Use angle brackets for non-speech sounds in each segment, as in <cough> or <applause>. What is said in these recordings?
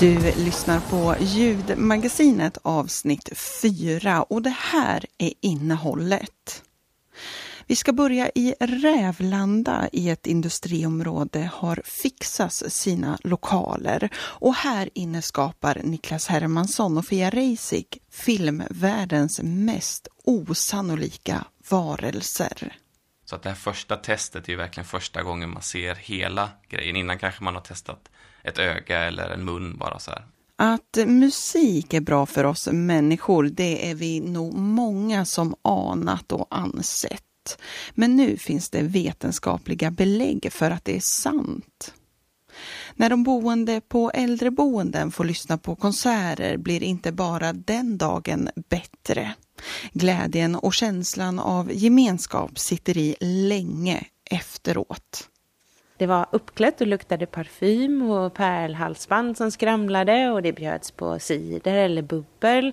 Du lyssnar på ljudmagasinet avsnitt 4 och det här är innehållet. Vi ska börja i Rävlanda i ett industriområde har fixats sina lokaler och här inne skapar Niklas Hermansson och Fia Reisig filmvärldens mest osannolika varelser. Så att det här första testet är ju verkligen första gången man ser hela grejen. Innan kanske man har testat ett öga eller en mun bara så här. Att musik är bra för oss människor, det är vi nog många som anat och ansett. Men nu finns det vetenskapliga belägg för att det är sant. När de boende på äldreboenden får lyssna på konserter blir inte bara den dagen bättre. Glädjen och känslan av gemenskap sitter i länge efteråt. Det var uppklätt och luktade parfym och pärlhalsband som skramlade och det bjöds på cider eller bubbel.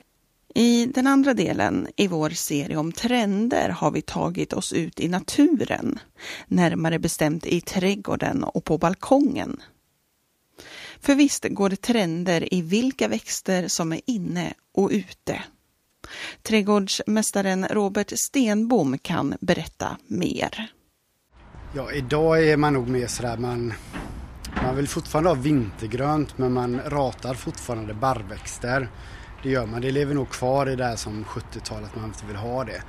I den andra delen i vår serie om trender har vi tagit oss ut i naturen, närmare bestämt i trädgården och på balkongen. För visst går det trender i vilka växter som är inne och ute. Trädgårdsmästaren Robert Stenbom kan berätta mer. Ja, idag är man nog mer sådär man, man vill fortfarande ha vintergrönt men man ratar fortfarande barrväxter. Det gör man. Det lever nog kvar i det här som 70-talet man inte vill ha det.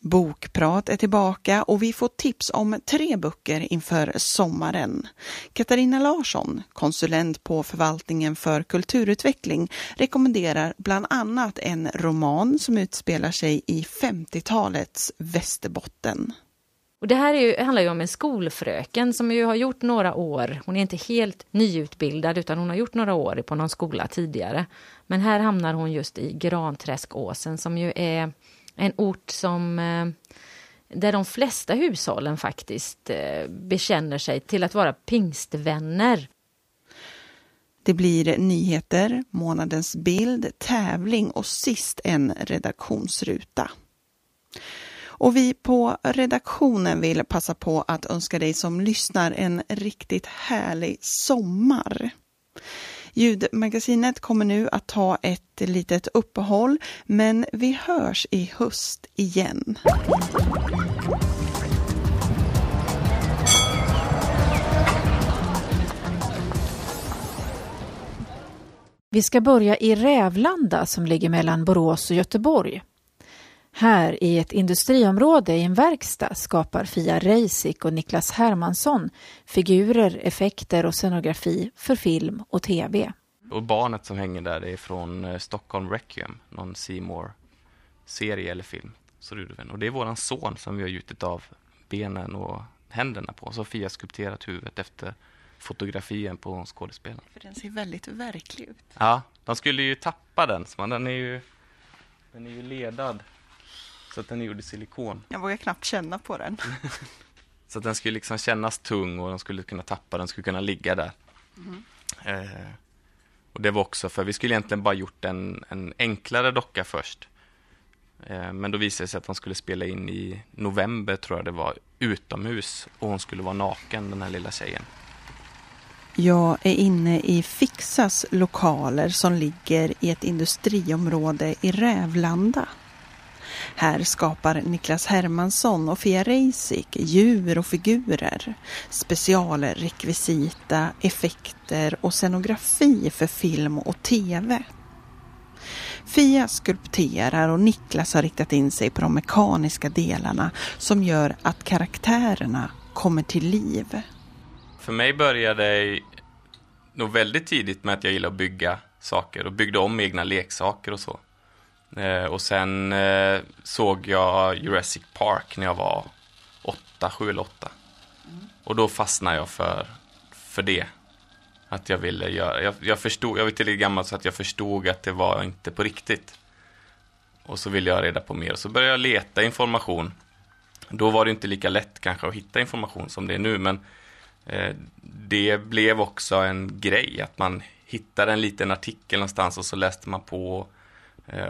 Bokprat är tillbaka och vi får tips om tre böcker inför sommaren. Katarina Larsson, konsulent på förvaltningen för kulturutveckling, rekommenderar bland annat en roman som utspelar sig i 50-talets Västerbotten. Och det här är ju, handlar ju om en skolfröken som ju har gjort några år, hon är inte helt nyutbildad utan hon har gjort några år på någon skola tidigare. Men här hamnar hon just i Granträskåsen som ju är en ort som eh, där de flesta hushållen faktiskt eh, bekänner sig till att vara pingstvänner. Det blir nyheter, månadens bild, tävling och sist en redaktionsruta. Och vi på redaktionen vill passa på att önska dig som lyssnar en riktigt härlig sommar. Ljudmagasinet kommer nu att ta ett litet uppehåll, men vi hörs i höst igen. Vi ska börja i Rävlanda som ligger mellan Borås och Göteborg. Här i ett industriområde i en verkstad skapar Fia Reisik och Niklas Hermansson figurer, effekter och scenografi för film och tv. Och barnet som hänger där är från eh, Stockholm Requiem, någon Seymour serie eller film. Så det, och det är våran son som vi har gjutit av benen och händerna på. Så Fia skulpterat huvudet efter fotografien på skådespelaren. För den ser väldigt verklig ut. Ja, de skulle ju tappa den, så den är ju, den är ju ledad så att den är gjord i silikon. Jag vågar knappt känna på den. <laughs> så att den skulle liksom kännas tung och de skulle kunna tappa den, skulle kunna ligga där. Mm. Eh, och det var också för vi skulle egentligen bara gjort en, en enklare docka först. Eh, men då visade det sig att de skulle spela in i november, tror jag det var, utomhus. Och hon skulle vara naken, den här lilla tjejen. Jag är inne i Fixas lokaler som ligger i ett industriområde i Rävlanda. Här skapar Niklas Hermansson och Fia Reisik djur och figurer, specialrekvisita, effekter och scenografi för film och tv. Fia skulpterar och Niklas har riktat in sig på de mekaniska delarna som gör att karaktärerna kommer till liv. För mig började det nog väldigt tidigt med att jag gillar att bygga saker och byggde om egna leksaker och så. Eh, och sen eh, såg jag Jurassic Park när jag var åtta, sju eller åtta. Och då fastnade jag för, för det. Att jag ville göra, jag, jag förstod, jag var tillräckligt gammal så att jag förstod att det var inte på riktigt. Och så ville jag ha reda på mer. Och så började jag leta information. Då var det inte lika lätt kanske att hitta information som det är nu, men eh, det blev också en grej att man hittade en liten artikel någonstans och så läste man på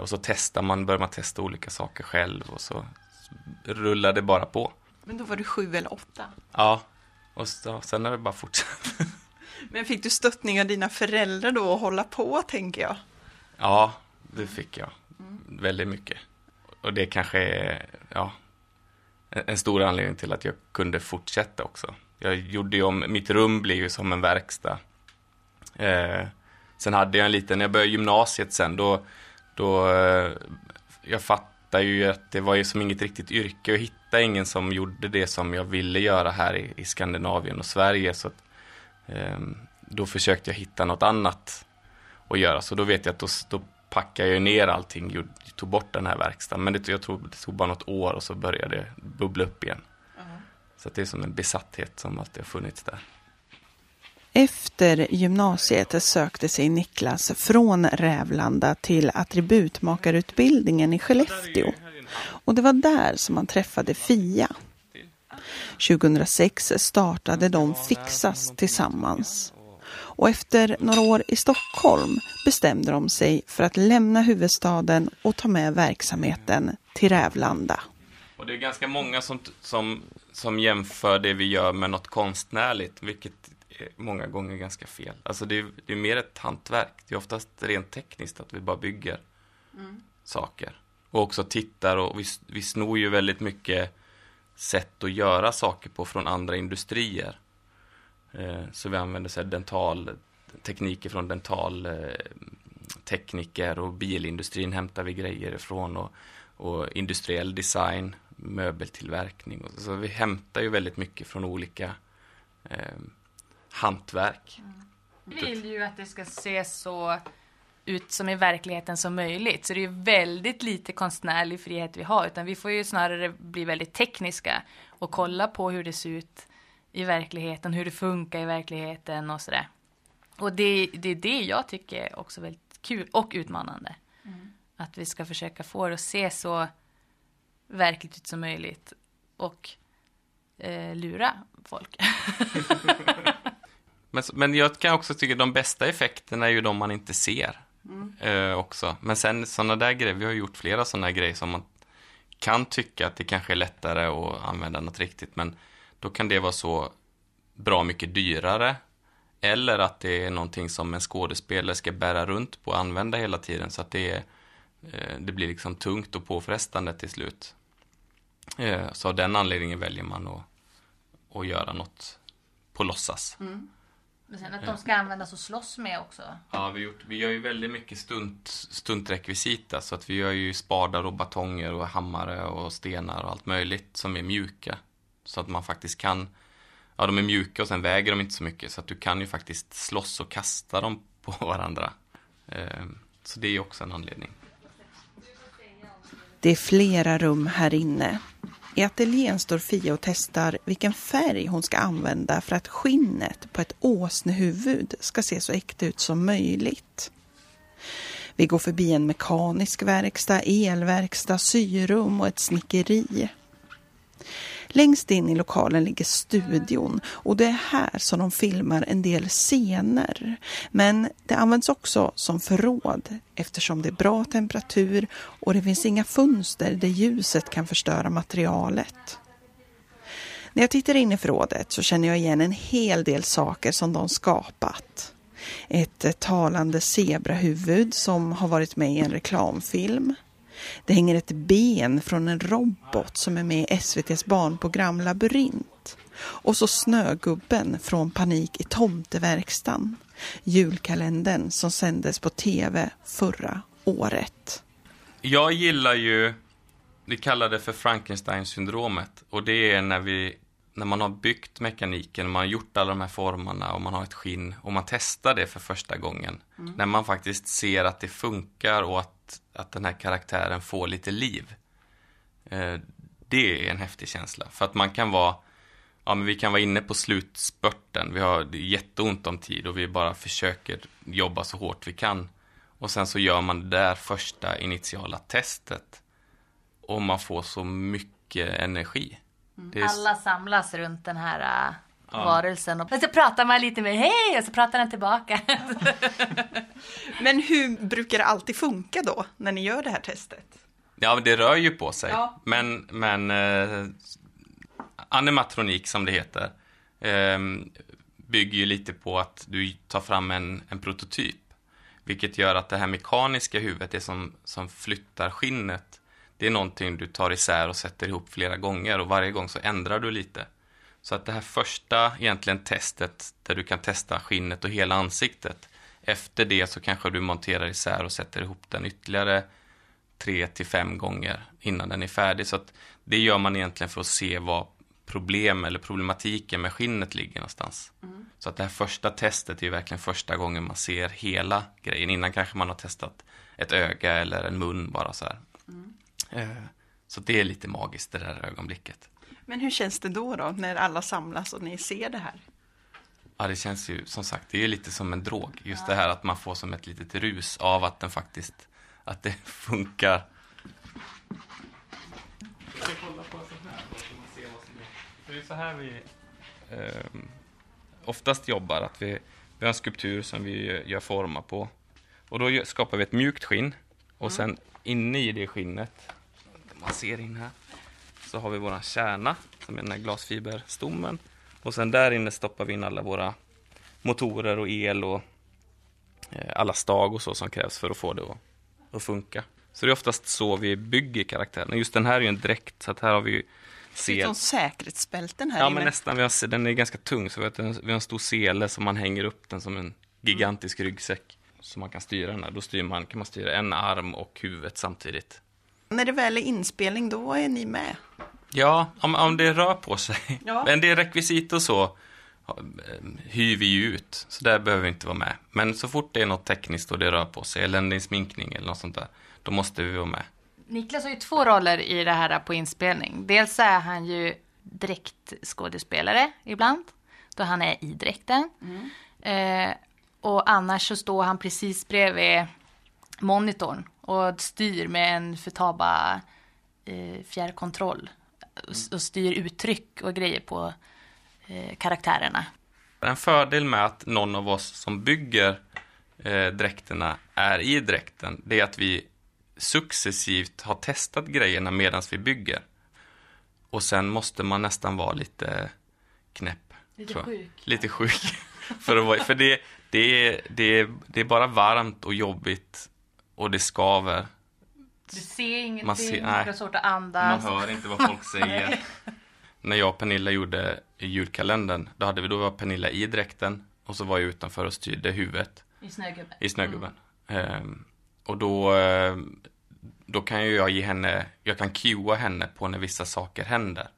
och så testar man, börjar man testa olika saker själv och så rullar det bara på. Men då var du sju eller åtta? Ja, och så, sen har det bara fortsatt. <laughs> Men fick du stöttning av dina föräldrar då att hålla på, tänker jag? Ja, det fick jag. Väldigt mycket. Och det kanske är, ja, en en stor anledning till att jag kunde fortsätta också. Jag gjorde ju om, mitt rum blev ju som en verkstad. Eh, sen hade jag en liten, när jag började gymnasiet sen, då, då eh, jag fattade ju att det var ju som inget riktigt yrke. Jag hittade ingen som gjorde det som jag ville göra här i, i Skandinavien och Sverige. Så att, eh, då försökte jag hitta något annat att göra. Så då vet jag att då, då packade jag ner allting, gjorde, tog bort den här verkstaden. Men det, jag tror det tog bara något år och så började det bubbla upp igen. Så att det är som en besatthet som alltid har funnits där. Efter gymnasiet sökte sig Niklas från Rävlanda till attributmakarutbildningen i Skellefteå. Och det var där som han träffade Fia. 2006 startade de Fixas tillsammans. Och efter några år i Stockholm bestämde de sig för att lämna huvudstaden och ta med verksamheten till Rävlanda. Och det är ganska många som, som, som jämför det vi gör med något konstnärligt, vilket många gånger ganska fel. Alltså det är, det är mer ett hantverk. Det är oftast rent tekniskt att vi bara bygger saker. Och också tittar och vi, vi snor ju väldigt mycket sätt att göra saker på från andra industrier. Eh, så vi använder så dental, tekniker från dental eh, tekniker och bilindustrin hämtar vi grejer ifrån och, och industriell design, möbeltillverkning. Så vi hämtar ju väldigt mycket från olika eh, hantverk. Vi vill ju att det ska se så ut som i verkligheten som möjligt. Så det är ju väldigt lite konstnärlig frihet vi har, utan vi får ju snarare bli väldigt tekniska och kolla på hur det ser ut i verkligheten, hur det funkar i verkligheten och sådär. Och det, det är det jag tycker är också väldigt kul och utmanande. Att vi ska försöka få det att se så verkligt ut som möjligt och eh, lura folk. <laughs> <laughs> Men, men jag kan också tycka att de bästa effekterna är ju de man inte ser. Eh, också. Men sen sådana där grejer, vi har gjort flera sådana grejer som man kan tycka att det kanske är lättare att använda något riktigt. Men då kan det vara så bra mycket dyrare. Eller att det är någonting som en skådespelare ska bära runt på och använda hela tiden. Så att det, är, eh, det blir liksom tungt och påfrestande till slut. Eh, så av den anledningen väljer man att, att göra något på låtsas. Men sen att de ska användas och slåss med också. Ja, vi, gjort, vi gör ju väldigt mycket stunt, stuntrekvisita. Så att vi gör ju spadar och batonger och hammare och stenar och allt möjligt som är mjuka. Så att man faktiskt kan, ja de är mjuka och sen väger de inte så mycket. Så att du kan ju faktiskt slåss och kasta dem <laughs> på varandra. Ehm, Så det är ju också en anledning. Det är flera rum här inne. I ateljén står Fia och testar vilken färg hon ska använda för att skinnet på ett åsnehuvud ska se så äkta ut som möjligt. Vi går förbi en mekanisk verkstad, elverkstad, syrum och ett snickeri. Längst in i lokalen ligger studion och det är här som de filmar en del scener. Men det används också som förråd eftersom det är bra temperatur och det finns inga fönster där ljuset kan förstöra materialet. När jag tittar in i förrådet så känner jag igen en hel del saker som de skapat. Ett eh, talande zebrahuvud som har varit med i en reklamfilm. Det hänger ett ben från en robot som är med i SVTs barnprogram Labyrint. Och så Snögubben från Panik i tomteverkstan. Julkalendern som sändes på tv förra året. Jag gillar ju, vi kallar det för Frankenstein-syndromet. Och det är när vi, när man har byggt mekaniken, man har gjort alla de här formarna och man har ett skinn och man testar det för första gången. När man faktiskt ser att det funkar och att, att den här karaktären får lite liv. Eh, det är en häftig känsla. För att man kan vara, ja men vi kan vara inne på slutspurten. Vi har jätteont om tid och vi bara försöker jobba så hårt vi kan. Och sen så gör man det där första initiala testet. Och man får så mycket energi. Det är, Alla samlas runt den här äh, varelsen och så pratar man lite med hej och så pratar den tillbaka. <laughs> Men hur brukar det alltid funka då när ni gör det här testet? Ja, det rör ju på sig. Ja. Men, men eh, animatronik som det heter eh, bygger ju lite på att du tar fram en, en prototyp. Vilket gör att det här mekaniska huvudet, det som, som flyttar skinnet, det är någonting du tar isär och sätter ihop flera gånger och varje gång så ändrar du lite. Så att det här första egentligen testet där du kan testa skinnet och hela ansiktet. Efter det så kanske du monterar isär och sätter ihop den ytterligare tre till fem gånger innan den är färdig. Så att det gör man egentligen för att se vad problem eller problematiken med skinnet ligger någonstans. Mm. Så att det här första testet är verkligen första gången man ser hela grejen. Innan kanske man har testat ett öga eller en mun bara så här. Mm. Eh, så det är lite magiskt det där ögonblicket. Men hur känns det då, då när alla samlas och ni ser det här? Ja, det känns ju som sagt, det är lite som en drog. Just ja. det här att man får som ett litet rus av att den faktiskt, att det <laughs> funkar. Jag ska kolla på så här, så man ser vad som är. Det är så här vi eh, oftast jobbar, att vi, vi har en skulptur som vi gör formar på. Och då skapar vi ett mjukt skinn och mm. sen inne i det skinnet, man ser in här, så har vi våran kärna, som är den här glasfiberstommen. Och sen där inne stoppar vi in alla våra motorer och el och eh, alla stag och så som krävs för att få det att, att funka. Så det är oftast så vi bygger karaktären. Just den här är ju en dräkt, så att här har vi sel. som säkerhetsbälten här Ja, inne. men nästan. Vi har, den är ganska tung, så vi har, en, vi har en stor sele som man hänger upp den som en gigantisk ryggsäck. Så man kan styra den här. Då styr man, kan man styra en arm och huvudet samtidigt. När det väl är inspelning, då är ni med? Ja, om, om det rör på sig. Ja. <laughs> Men det är rekvisit och så hyr vi ju ut, så där behöver vi inte vara med. Men så fort det är något tekniskt och det rör på sig, eller en sminkning eller något sånt där, då måste vi vara med. Niklas har ju två roller i det här på inspelning. Dels är han ju dräktskådespelare ibland, då han är i dräkten. Mm. Eh, och annars så står han precis bredvid monitorn och styr med en Futaba eh, fjärrkontroll och styr uttryck och grejer på eh, karaktärerna. En fördel med att någon av oss som bygger eh, dräkterna är i dräkten, det är att vi successivt har testat grejerna medan vi bygger. Och sen måste man nästan vara lite knäpp. Lite sjuk. Lite sjuk. <laughs> för att vara, för det, det, är, det, är, det är bara varmt och jobbigt och det skaver. Du ser ingenting, man ser, nej, det är svårt att andas. Man hör inte vad folk säger. När jag och Pernilla gjorde julkalendern, då hade vi då var Pernilla i dräkten och så var jag utanför och styrde huvudet. I snögubben. I snögubben. Mm. Um, och då, ehm, då kan ju jag ge henne, jag kan cuea henne på när vissa saker händer.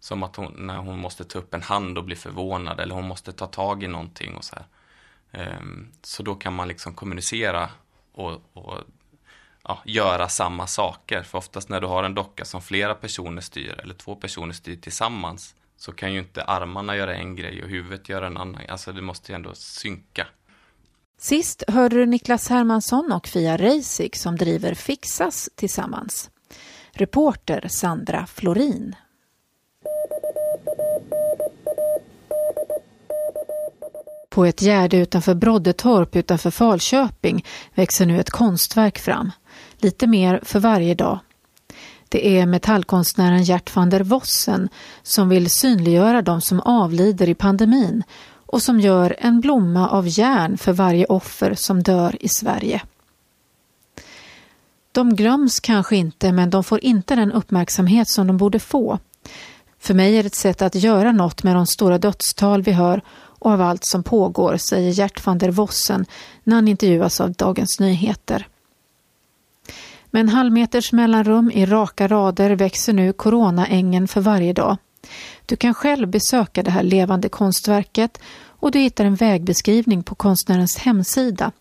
Som att hon, när hon måste ta upp en hand och bli förvånad eller hon måste ta tag i någonting och så här. Um, så då kan man liksom kommunicera och, och ja, göra samma saker. För oftast när du har en docka som flera personer styr eller två personer styr tillsammans så kan ju inte armarna göra en grej och huvudet göra en annan. Alltså det måste ju ändå synka. Sist hörde du Niklas Hermansson och Fia Reisig som driver Fixas tillsammans. Reporter Sandra Florin. På ett gärde utanför Broddetorp utanför Falköping växer nu ett konstverk fram. Lite mer för varje dag. Det är metallkonstnären Gert van der Vossen som vill synliggöra de som avlider i pandemin och som gör en blomma av järn för varje offer som dör i Sverige. De glöms kanske inte men de får inte den uppmärksamhet som de borde få. För mig är det ett sätt att göra något med de stora dödstal vi hör och av allt som pågår, säger Gert van der Vossen när han intervjuas av Dagens Nyheter. Med en halvmeters mellanrum i raka rader växer nu coronaängen för varje dag. Du kan själv besöka det här levande konstverket och du hittar en vägbeskrivning på konstnärens hemsida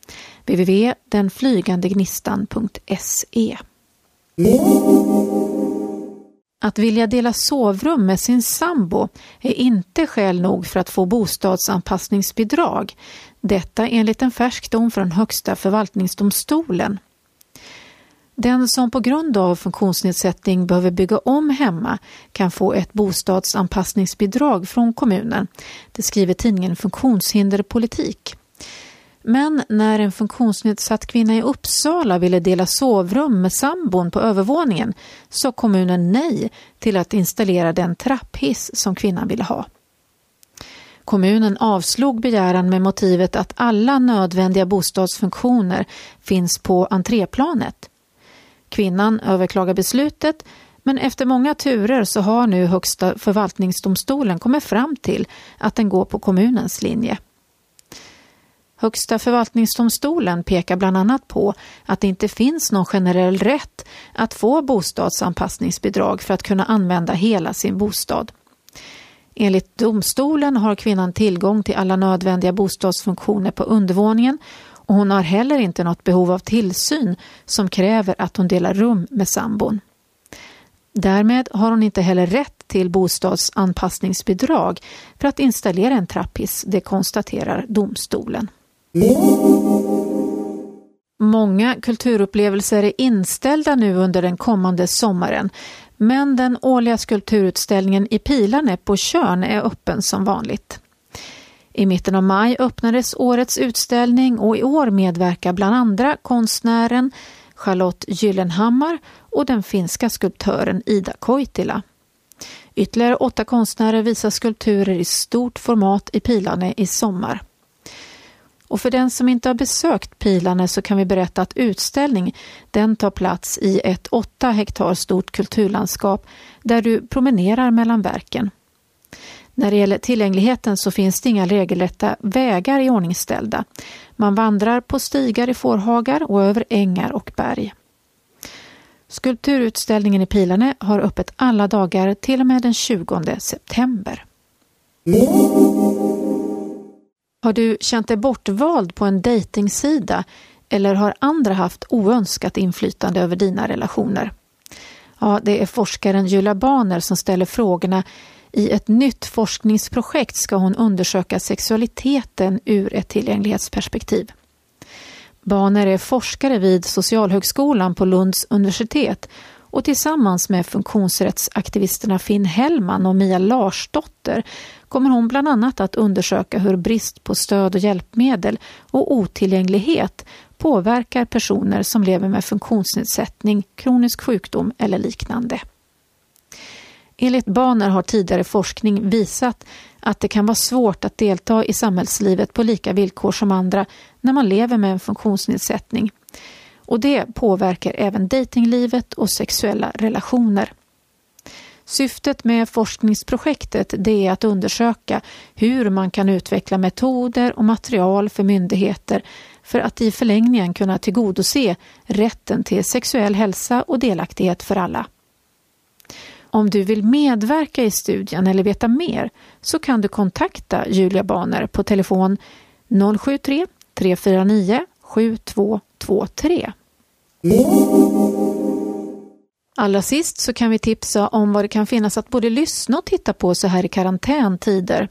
www.denflygandegnistan.se. Att vilja dela sovrum med sin sambo är inte skäl nog för att få bostadsanpassningsbidrag. Detta enligt en färsk dom från Högsta förvaltningsdomstolen. Den som på grund av funktionsnedsättning behöver bygga om hemma kan få ett bostadsanpassningsbidrag från kommunen. Det skriver tidningen Funktionshinderpolitik. Men när en funktionsnedsatt kvinna i Uppsala ville dela sovrum med sambon på övervåningen sa kommunen nej till att installera den trapphiss som kvinnan ville ha. Kommunen avslog begäran med motivet att alla nödvändiga bostadsfunktioner finns på entréplanet. Kvinnan överklagar beslutet men efter många turer så har nu Högsta förvaltningsdomstolen kommit fram till att den går på kommunens linje. Högsta förvaltningsdomstolen pekar bland annat på att det inte finns någon generell rätt att få bostadsanpassningsbidrag för att kunna använda hela sin bostad. Enligt domstolen har kvinnan tillgång till alla nödvändiga bostadsfunktioner på undervåningen och hon har heller inte något behov av tillsyn som kräver att hon delar rum med sambon. Därmed har hon inte heller rätt till bostadsanpassningsbidrag för att installera en trapphiss, det konstaterar domstolen. Många kulturupplevelser är inställda nu under den kommande sommaren men den årliga skulpturutställningen i Pilarne på Körn är öppen som vanligt. I mitten av maj öppnades årets utställning och i år medverkar bland andra konstnären Charlotte Gyllenhammar och den finska skulptören Ida Koitila. Ytterligare åtta konstnärer visar skulpturer i stort format i Pilarne i sommar. Och för den som inte har besökt Pilane så kan vi berätta att utställning den tar plats i ett åtta hektar stort kulturlandskap där du promenerar mellan verken. När det gäller tillgängligheten så finns det inga regelrätta vägar i ordningställda. Man vandrar på stigar i fårhagar och över ängar och berg. Skulpturutställningen i Pilane har öppet alla dagar till och med den 20 september. Har du känt dig bortvald på en dejtingsida eller har andra haft oönskat inflytande över dina relationer? Ja, det är forskaren Julia Baner som ställer frågorna. I ett nytt forskningsprojekt ska hon undersöka sexualiteten ur ett tillgänglighetsperspektiv. Baner är forskare vid Socialhögskolan på Lunds universitet och tillsammans med funktionsrättsaktivisterna Finn Hellman och Mia Larsdotter kommer hon bland annat att undersöka hur brist på stöd och hjälpmedel och otillgänglighet påverkar personer som lever med funktionsnedsättning, kronisk sjukdom eller liknande. Enligt Baner har tidigare forskning visat att det kan vara svårt att delta i samhällslivet på lika villkor som andra när man lever med en funktionsnedsättning. Och det påverkar även datinglivet och sexuella relationer. Syftet med forskningsprojektet det är att undersöka hur man kan utveckla metoder och material för myndigheter för att i förlängningen kunna tillgodose rätten till sexuell hälsa och delaktighet för alla. Om du vill medverka i studien eller veta mer så kan du kontakta Julia Baner på telefon 073 349 7223. Allra sist så kan vi tipsa om vad det kan finnas att både lyssna och titta på så här i karantäntider.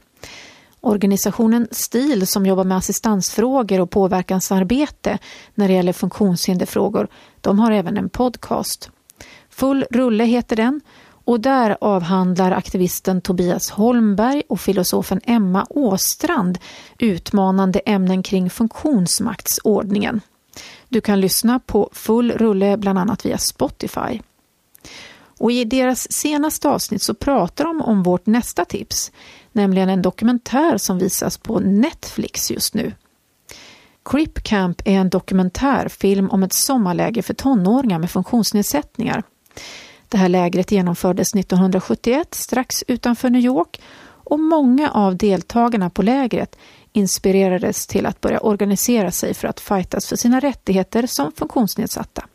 Organisationen STIL som jobbar med assistansfrågor och påverkansarbete när det gäller funktionshinderfrågor, de har även en podcast. Full rulle heter den och där avhandlar aktivisten Tobias Holmberg och filosofen Emma Åstrand utmanande ämnen kring funktionsmaktsordningen. Du kan lyssna på full rulle bland annat via Spotify. Och I deras senaste avsnitt så pratar de om vårt nästa tips, nämligen en dokumentär som visas på Netflix just nu. Crip Camp är en dokumentärfilm om ett sommarläger för tonåringar med funktionsnedsättningar. Det här lägret genomfördes 1971 strax utanför New York och många av deltagarna på lägret inspirerades till att börja organisera sig för att fightas för sina rättigheter som funktionsnedsatta.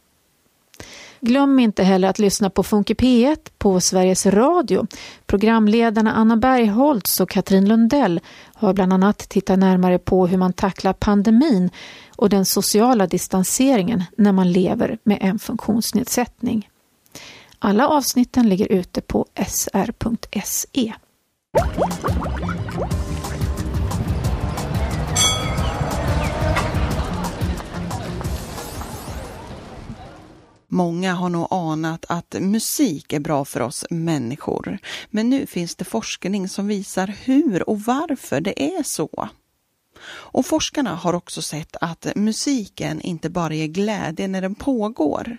Glöm inte heller att lyssna på Funky P1 på Sveriges Radio. Programledarna Anna Bergholtz och Katrin Lundell har bland annat tittat närmare på hur man tacklar pandemin och den sociala distanseringen när man lever med en funktionsnedsättning. Alla avsnitten ligger ute på sr.se. Många har nog anat att musik är bra för oss människor. Men nu finns det forskning som visar hur och varför det är så. Och forskarna har också sett att musiken inte bara ger glädje när den pågår.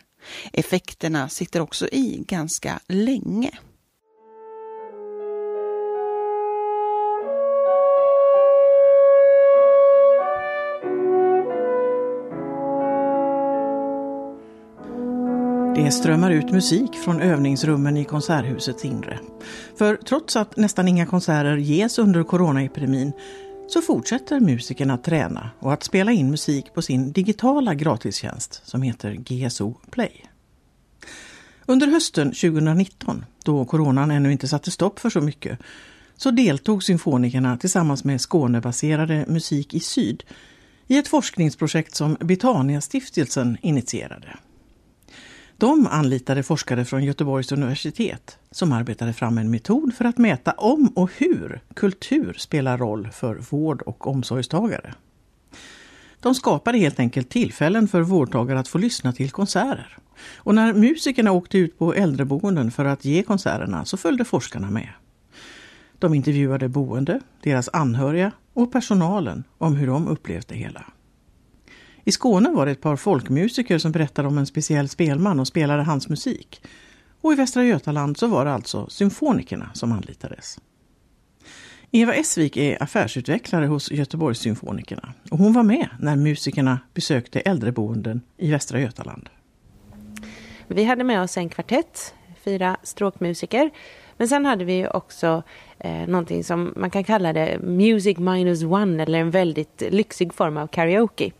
Effekterna sitter också i ganska länge. Det strömmar ut musik från övningsrummen i Konserthusets inre. För trots att nästan inga konserter ges under coronaepidemin så fortsätter musikerna att träna och att spela in musik på sin digitala gratistjänst som heter GSO Play. Under hösten 2019, då coronan ännu inte satte stopp för så mycket, så deltog symfonikerna tillsammans med Skånebaserade Musik i Syd i ett forskningsprojekt som Betania-stiftelsen initierade. De anlitade forskare från Göteborgs universitet som arbetade fram en metod för att mäta om och hur kultur spelar roll för vård och omsorgstagare. De skapade helt enkelt tillfällen för vårdtagare att få lyssna till konserter. Och när musikerna åkte ut på äldreboenden för att ge konserterna så följde forskarna med. De intervjuade boende, deras anhöriga och personalen om hur de upplevt det hela. I Skåne var det ett par folkmusiker som berättade om en speciell spelman och spelade hans musik. Och i Västra Götaland så var det alltså symfonikerna som anlitades. Eva Esvik är affärsutvecklare hos Göteborgssymfonikerna och hon var med när musikerna besökte äldreboenden i Västra Götaland. Vi hade med oss en kvartett, fyra stråkmusiker. Men sen hade vi också eh, någonting som man kan kalla det Music minus one eller en väldigt lyxig form av karaoke.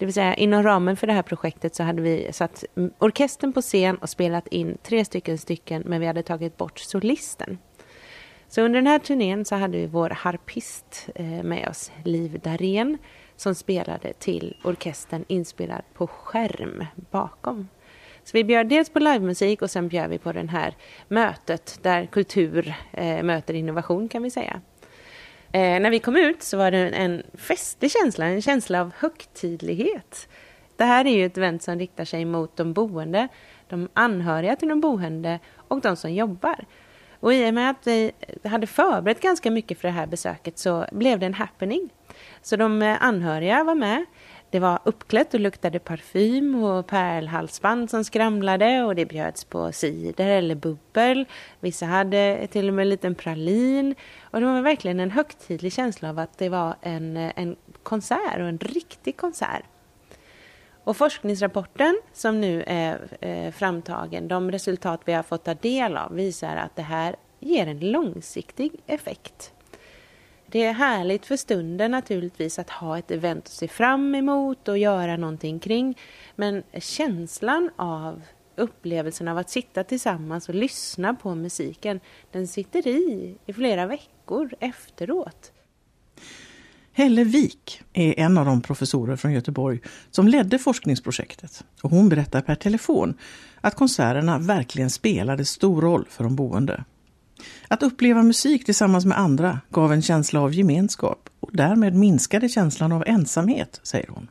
Det vill säga inom ramen för det här projektet så hade vi satt orkestern på scen och spelat in tre stycken stycken men vi hade tagit bort solisten. Så under den här turnén så hade vi vår harpist eh, med oss, Liv Darén, som spelade till orkestern inspelad på skärm bakom. Så vi bjöd dels på livemusik och sen bjöd vi på det här mötet där kultur eh, möter innovation kan vi säga. Eh, när vi kom ut så var det en festlig känsla, en känsla av högtidlighet. Det här är ju ett event som riktar sig mot de boende, de anhöriga till de boende och de som jobbar. Och i och med att vi hade förberett ganska mycket för det här besöket så blev det en happening. Så de eh, anhöriga var med. Det var uppklätt och luktade parfym och pärlhalsband som skramlade och det bjöds på cider eller bubbel. Vissa hade till och med en liten pralin. Och det var verkligen en högtidlig känsla av att det var en, en konsert och en riktig konsert. Och forskningsrapporten som nu är eh, framtagen, de resultat vi har fått ta del av visar att det här ger en långsiktig effekt. Det är härligt för stunden naturligtvis att ha ett event att se fram emot och göra någonting kring. Men känslan av upplevelsen av att sitta tillsammans och lyssna på musiken, den sitter i i flera veckor efteråt. Helle Wik är en av de professorer från Göteborg som ledde forskningsprojektet. Och hon berättar per telefon att konserterna verkligen spelade stor roll för de boende. Att uppleva musik tillsammans med andra gav en känsla av gemenskap och därmed minskade känslan av ensamhet, säger hon.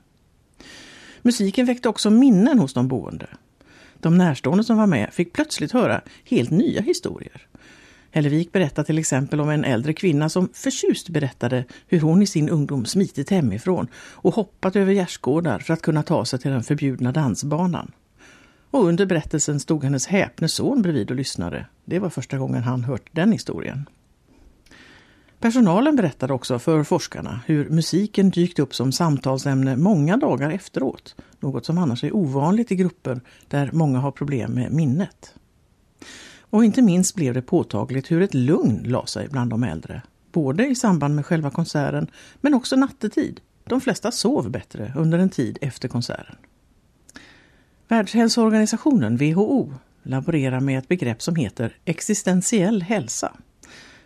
Musiken väckte också minnen hos de boende. De närstående som var med fick plötsligt höra helt nya historier. Hellevik berättar till exempel om en äldre kvinna som förtjust berättade hur hon i sin ungdom smitit hemifrån och hoppat över gärdsgårdar för att kunna ta sig till den förbjudna dansbanan. Och under berättelsen stod hennes häpne son bredvid och lyssnade. Det var första gången han hört den historien. Personalen berättade också för forskarna hur musiken dykt upp som samtalsämne många dagar efteråt. Något som annars är ovanligt i grupper där många har problem med minnet. Och inte minst blev det påtagligt hur ett lugn la sig bland de äldre. Både i samband med själva konserten men också nattetid. De flesta sov bättre under en tid efter konserten. Världshälsoorganisationen, WHO, laborerar med ett begrepp som heter existentiell hälsa.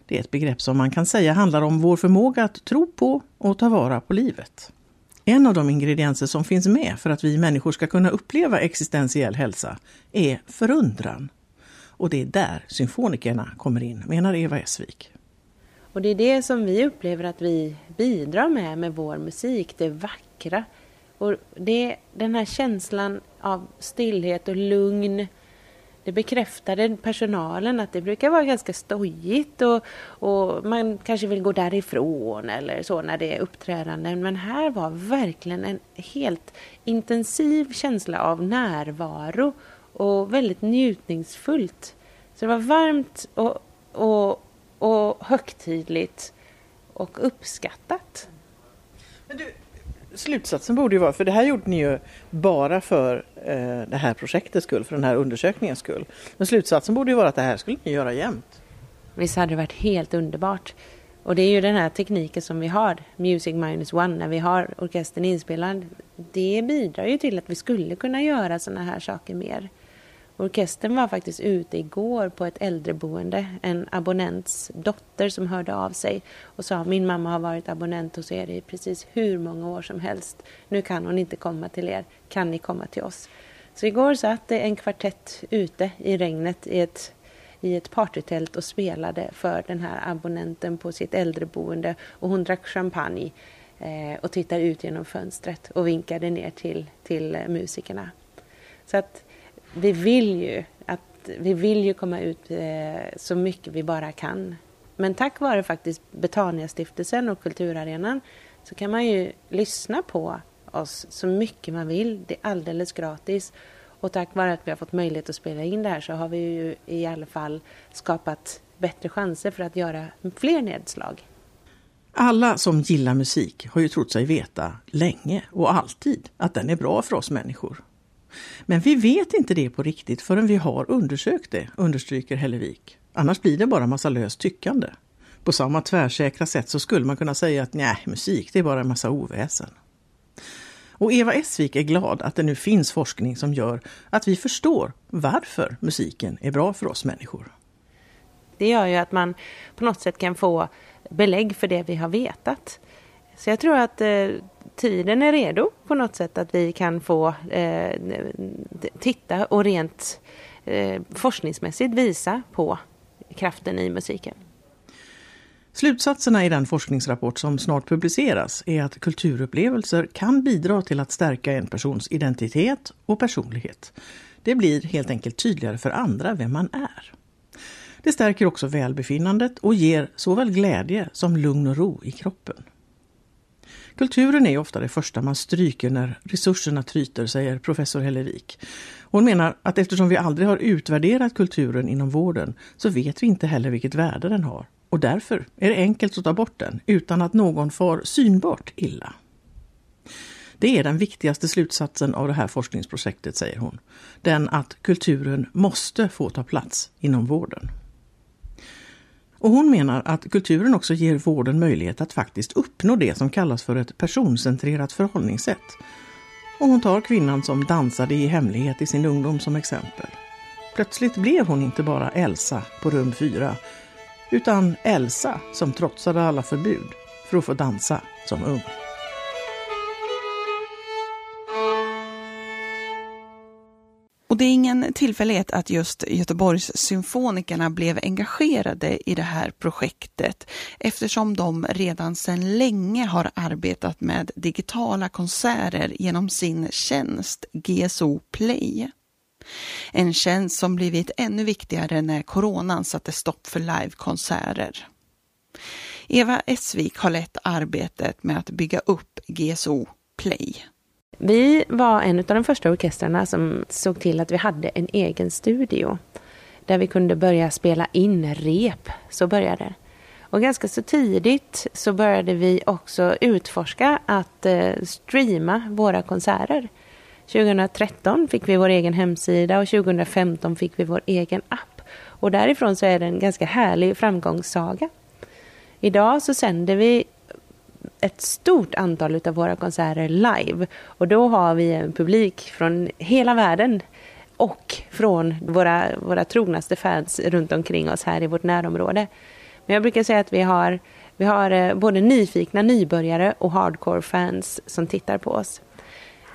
Det är ett begrepp som man kan säga handlar om vår förmåga att tro på och ta vara på livet. En av de ingredienser som finns med för att vi människor ska kunna uppleva existentiell hälsa är förundran. Och det är där symfonikerna kommer in, menar Eva Esvik. Och det är det som vi upplever att vi bidrar med med vår musik, det vackra. Och det, den här känslan av stillhet och lugn. Det bekräftade personalen att det brukar vara ganska stojigt och, och man kanske vill gå därifrån eller så när det är uppträdanden. Men här var verkligen en helt intensiv känsla av närvaro och väldigt njutningsfullt. Så det var varmt och, och, och högtidligt och uppskattat. Men du, slutsatsen borde ju vara, för det här gjorde ni ju bara för eh, det här projektets skull, för den här undersökningens skull. Men slutsatsen borde ju vara att det här skulle ni göra jämt. Visst hade det varit helt underbart. Och det är ju den här tekniken som vi har, Music minus one, när vi har orkestern inspelad. Det bidrar ju till att vi skulle kunna göra sådana här saker mer. Orkestern var faktiskt ute igår på ett äldreboende. En abonnents dotter som hörde av sig och sa min mamma har varit abonnent hos er i precis hur många år som helst. Nu kan hon inte komma till er. Kan ni komma till oss? Så igår satt det en kvartett ute i regnet i ett, i ett partytält och spelade för den här abonnenten på sitt äldreboende och hon drack champagne eh, och tittade ut genom fönstret och vinkade ner till, till eh, musikerna. Så att vi vill ju att vi vill ju komma ut eh, så mycket vi bara kan. Men tack vare faktiskt Betania-stiftelsen och Kulturarenan så kan man ju lyssna på oss så mycket man vill. Det är alldeles gratis. Och tack vare att vi har fått möjlighet att spela in det här så har vi ju i alla fall skapat bättre chanser för att göra fler nedslag. Alla som gillar musik har ju trott sig veta länge och alltid att den är bra för oss människor. Men vi vet inte det på riktigt förrän vi har undersökt det, understryker Hellevik. Annars blir det bara massa löst tyckande. På samma tvärsäkra sätt så skulle man kunna säga att nej, musik det är bara en massa oväsen. Och Eva Esvik är glad att det nu finns forskning som gör att vi förstår varför musiken är bra för oss människor. Det gör ju att man på något sätt kan få belägg för det vi har vetat. Så jag tror att eh, tiden är redo på något sätt att vi kan få eh, titta och rent eh, forskningsmässigt visa på kraften i musiken. Slutsatserna i den forskningsrapport som snart publiceras är att kulturupplevelser kan bidra till att stärka en persons identitet och personlighet. Det blir helt enkelt tydligare för andra vem man är. Det stärker också välbefinnandet och ger såväl glädje som lugn och ro i kroppen. Kulturen är ofta det första man stryker när resurserna tryter, säger professor Hellevik. Hon menar att eftersom vi aldrig har utvärderat kulturen inom vården så vet vi inte heller vilket värde den har. Och därför är det enkelt att ta bort den utan att någon får synbart illa. Det är den viktigaste slutsatsen av det här forskningsprojektet, säger hon. Den att kulturen måste få ta plats inom vården. Och hon menar att kulturen också ger vården möjlighet att faktiskt uppnå det som kallas för ett personcentrerat förhållningssätt. Och hon tar kvinnan som dansade i hemlighet i sin ungdom som exempel. Plötsligt blev hon inte bara Elsa på rum 4, utan Elsa som trotsade alla förbud för att få dansa som ung. Och det är ingen tillfällighet att just Göteborgs symfonikerna blev engagerade i det här projektet eftersom de redan sedan länge har arbetat med digitala konserter genom sin tjänst GSO Play. En tjänst som blivit ännu viktigare när coronan satte stopp för livekonserter. Eva Essvik har lett arbetet med att bygga upp GSO Play. Vi var en av de första orkestrarna som såg till att vi hade en egen studio. Där vi kunde börja spela in rep. Så började det. Och ganska så tidigt så började vi också utforska att eh, streama våra konserter. 2013 fick vi vår egen hemsida och 2015 fick vi vår egen app. Och därifrån så är det en ganska härlig framgångssaga. Idag så sänder vi ett stort antal av våra konserter live. Och då har vi en publik från hela världen och från våra, våra trognaste fans runt omkring oss här i vårt närområde. Men jag brukar säga att vi har, vi har eh, både nyfikna nybörjare och hardcore-fans som tittar på oss.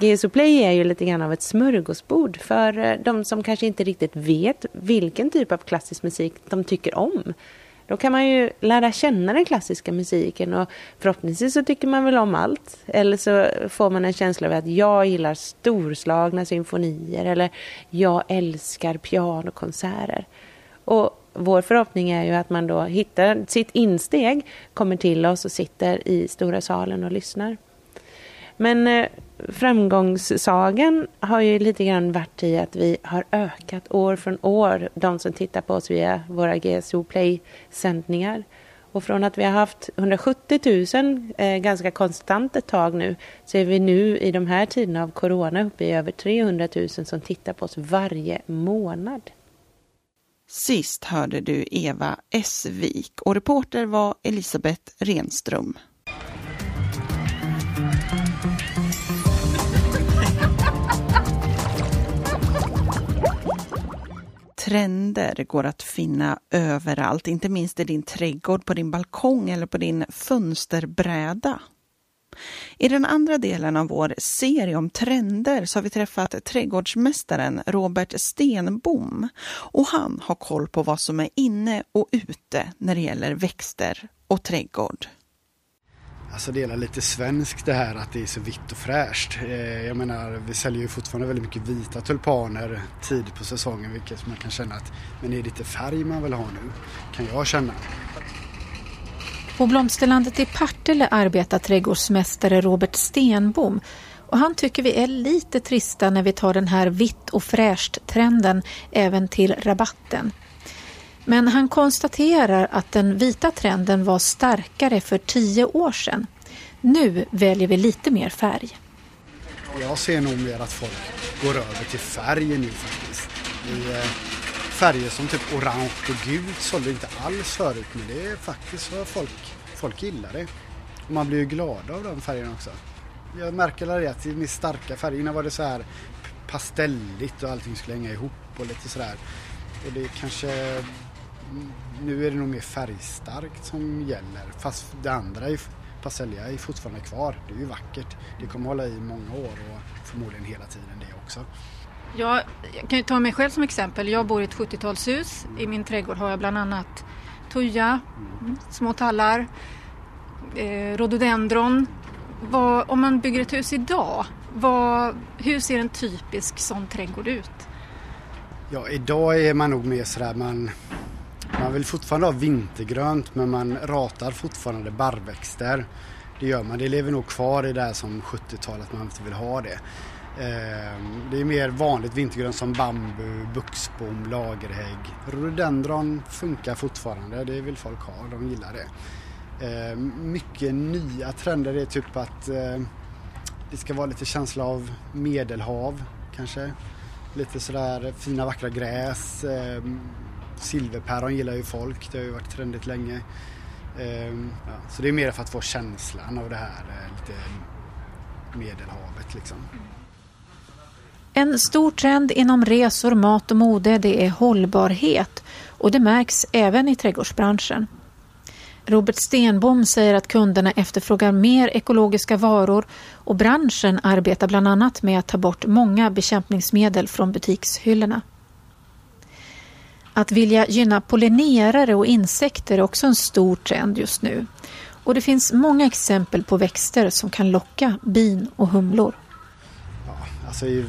GSO Play är ju lite grann av ett smörgåsbord för eh, de som kanske inte riktigt vet vilken typ av klassisk musik de tycker om. Då kan man ju lära känna den klassiska musiken och förhoppningsvis så tycker man väl om allt. Eller så får man en känsla av att jag gillar storslagna symfonier eller jag älskar pianokonserter. Och vår förhoppning är ju att man då hittar sitt insteg, kommer till oss och sitter i stora salen och lyssnar. Men eh, framgångssagan har ju lite grann varit i att vi har ökat år från år, de som tittar på oss via våra GSO Play-sändningar. Och från att vi har haft 170 000 eh, ganska konstant ett tag nu så är vi nu i de här tiderna av corona uppe i över 300 000 som tittar på oss varje månad. Sist hörde du Eva Essvik och reporter var Elisabeth Renström. Trender går att finna överallt, inte minst i din trädgård, på din balkong eller på din fönsterbräda. I den andra delen av vår serie om trender så har vi träffat trädgårdsmästaren Robert Stenbom och han har koll på vad som är inne och ute när det gäller växter och trädgård. Alltså det är lite svenskt det här att det är så vitt och fräscht. Eh, jag menar vi säljer ju fortfarande väldigt mycket vita tulpaner tidigt på säsongen vilket man kan känna att men är det inte färg man vill ha nu? Kan jag känna. På blomsterlandet i Partille arbetar trädgårdsmästare Robert Stenbom och han tycker vi är lite trista när vi tar den här vitt och fräscht-trenden även till rabatten. Men han konstaterar att den vita trenden var starkare för tio år sedan. Nu väljer vi lite mer färg. Jag ser nog mer att folk går över till färg nu faktiskt. I, eh, färger som typ orange och gult sålde inte alls förut men det är faktiskt vad folk, folk gillar det. Och man blir ju glad av de färgerna också. Jag märker det att det är mer starka färger. Innan var det så här pastelligt och allting skulle hänga ihop och lite sådär. Och det kanske nu är det nog mer färgstarkt som gäller. Fast det andra, pastelliga, är fortfarande kvar. Det är ju vackert. Det kommer hålla i många år och förmodligen hela tiden det också. Ja, jag kan ju ta mig själv som exempel. Jag bor i ett 70-talshus. I min trädgård har jag bland annat tuja, mm. små tallar, eh, rhododendron. Vad, om man bygger ett hus idag, vad, hur ser en typisk sån trädgård ut? Ja, idag är man nog mer sådär man man vill fortfarande ha vintergrönt men man ratar fortfarande barrväxter. Det gör man. Det lever nog kvar i det här som 70-talet man inte vill ha det. Ehm, det är mer vanligt vintergrönt som bambu, buxbom, lagerhägg. Rhododendron funkar fortfarande, det vill folk ha, de gillar det. Ehm, mycket nya trender är typ att ehm, det ska vara lite känsla av medelhav kanske. Lite sådär fina vackra gräs, Silverpäron gillar ju folk, det har ju varit trendigt länge. Ehm, ja, så det är mer för att få känslan av det här eh, lite medelhavet liksom. En stor trend inom resor, mat och mode det är hållbarhet och det märks även i trädgårdsbranschen. Robert Stenbom säger att kunderna efterfrågar mer ekologiska varor och branschen arbetar bland annat med att ta bort många bekämpningsmedel från butikshyllorna. Att vilja gynna pollinerare och insekter är också en stor trend just nu. Och det finns många exempel på växter som kan locka bin och humlor. Ja, alltså i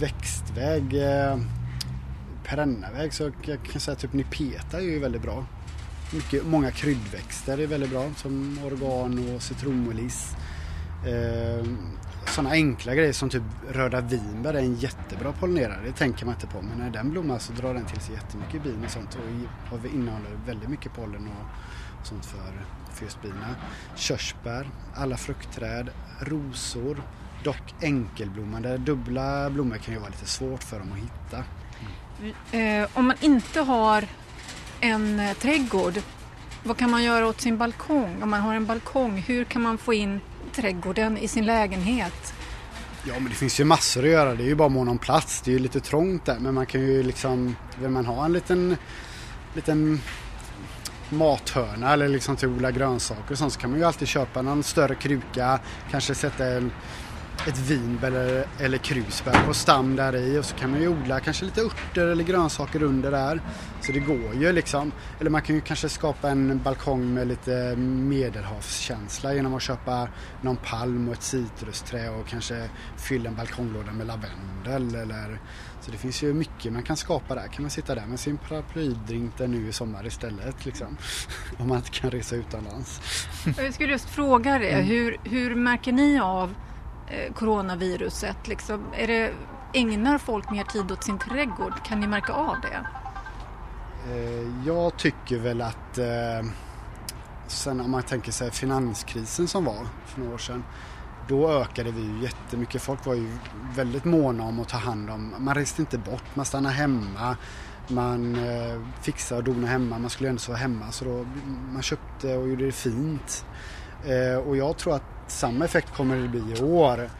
växtväg, eh, perennaväg så jag kan säga typ nipeta är ju väldigt bra. Mycket, många kryddväxter är väldigt bra som oregano och citronmeliss. Eh, sådana enkla grejer som typ röda vinbär är en jättebra pollinerare. Det tänker man inte på men när den blommar så drar den till sig jättemycket bin och sånt och innehåller väldigt mycket pollen och sånt för, för just bina. Körsbär, alla fruktträd, rosor, dock enkelblommande. Dubbla blommor kan ju vara lite svårt för dem att hitta. Mm. Om man inte har en eh, trädgård, vad kan man göra åt sin balkong? Om man har en balkong, hur kan man få in trädgården i sin lägenhet? Ja men det finns ju massor att göra. Det är ju bara mån om plats. Det är ju lite trångt där men man kan ju liksom, vill man ha en liten, liten mathörna eller liksom till odla grönsaker och sånt så kan man ju alltid köpa någon större kruka, kanske sätta en ett vinbär eller, eller krusbär på stam där i och så kan man ju odla kanske lite örter eller grönsaker under där. Så det går ju liksom. Eller man kan ju kanske skapa en balkong med lite medelhavskänsla genom att köpa någon palm och ett citrusträd och kanske fylla en balkonglåda med lavendel eller så det finns ju mycket man kan skapa där. Kan man sitta där med sin paraplydrink där nu i sommar istället liksom. <laughs> Om man inte kan resa utomlands. Jag skulle just fråga det. Mm. Hur, hur märker ni av Eh, coronaviruset? Liksom, är det, ägnar folk mer tid åt sin trädgård? Kan ni märka av det? Eh, jag tycker väl att eh, Sen om man tänker sig finanskrisen som var för några år sedan. Då ökade vi ju jättemycket. Folk var ju väldigt måna om att ta hand om. Man reste inte bort, man stannade hemma. Man eh, fixade och donade hemma. Man skulle ändå vara hemma. Så då, man köpte och gjorde det fint. Eh, och jag tror att samma effekt kommer det bli i år.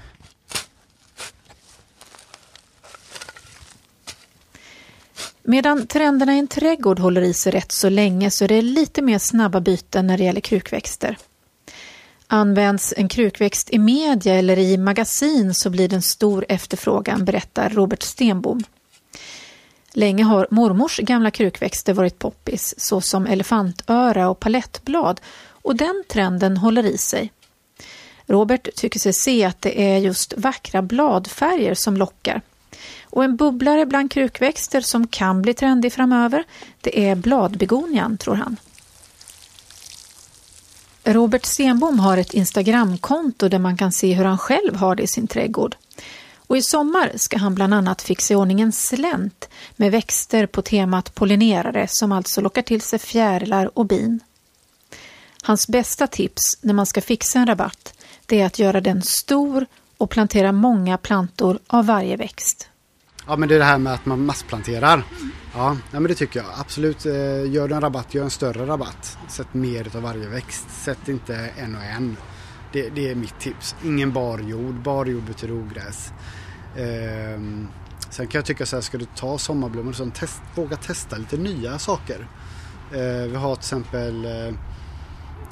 Medan trenderna i en trädgård håller i sig rätt så länge så är det lite mer snabba byten när det gäller krukväxter. Används en krukväxt i media eller i magasin så blir det en stor efterfrågan, berättar Robert Stenbom. Länge har mormors gamla krukväxter varit poppis såsom elefantöra och palettblad och den trenden håller i sig. Robert tycker sig se att det är just vackra bladfärger som lockar. Och en bubblare bland krukväxter som kan bli trendig framöver, det är bladbegonian, tror han. Robert Stenbom har ett Instagramkonto där man kan se hur han själv har det i sin trädgård. Och i sommar ska han bland annat fixa i ordning en slänt med växter på temat pollinerare som alltså lockar till sig fjärilar och bin. Hans bästa tips när man ska fixa en rabatt det är att göra den stor och plantera många plantor av varje växt. Ja men det är det här med att man massplanterar. Ja, ja men det tycker jag absolut. Eh, gör du en rabatt, gör en större rabatt. Sätt mer av varje växt. Sätt inte en och en. Det, det är mitt tips. Ingen barjord. Barjord betyder ogräs. Ehm, sen kan jag tycka så här, ska du ta sommarblommor så test, våga testa lite nya saker. Ehm, vi har till exempel eh,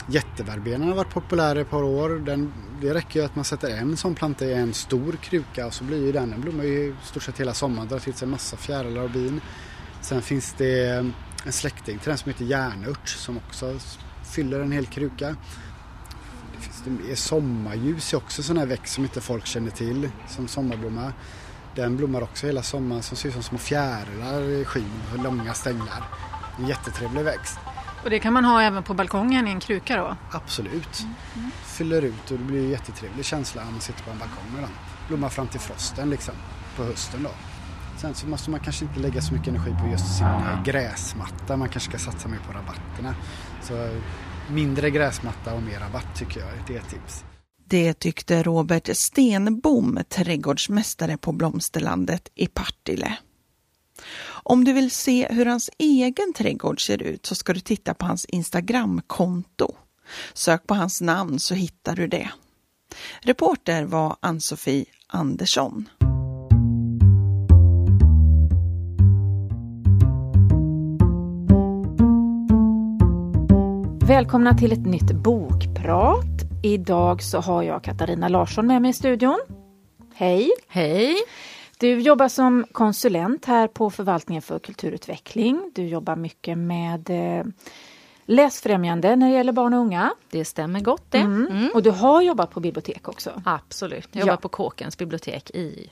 Jätteverbenan har varit populär i ett par år. Den, det räcker ju att man sätter en sån planta i en stor kruka och så blir ju den, den blommar ju i stort sett hela sommaren, drar till sig en massa fjärilar och bin. Sen finns det en släkting till den som heter järnört som också fyller en hel kruka. Det finns det sommarljus är också en sån här växt som inte folk känner till som sommarblomma. Den blommar också hela sommaren som ser ut som små fjärilar i skyn och långa stänglar. En jättetrevlig växt. Och det kan man ha även på balkongen i en kruka då? Absolut. Mm. Fyller ut och det blir en jättetrevlig känsla när man sitter på en balkong med den. Blommar fram till frosten liksom på hösten då. Sen så måste man kanske inte lägga så mycket energi på just sin gräsmatta. Man kanske ska satsa mer på rabatterna. Så mindre gräsmatta och mer rabatt tycker jag det är ett tips. Det tyckte Robert Stenbom, trädgårdsmästare på Blomsterlandet i Partille. Om du vill se hur hans egen trädgård ser ut så ska du titta på hans Instagramkonto. Sök på hans namn så hittar du det. Reporter var Ann-Sofie Andersson. Välkomna till ett nytt bokprat. Idag så har jag Katarina Larsson med mig i studion. Hej! Hej! Du jobbar som konsulent här på förvaltningen för kulturutveckling. Du jobbar mycket med eh, läsfrämjande när det gäller barn och unga. Det stämmer gott det. Mm. Mm. Och du har jobbat på bibliotek också? Absolut. Jag jobbar ja. på Kåkens bibliotek i,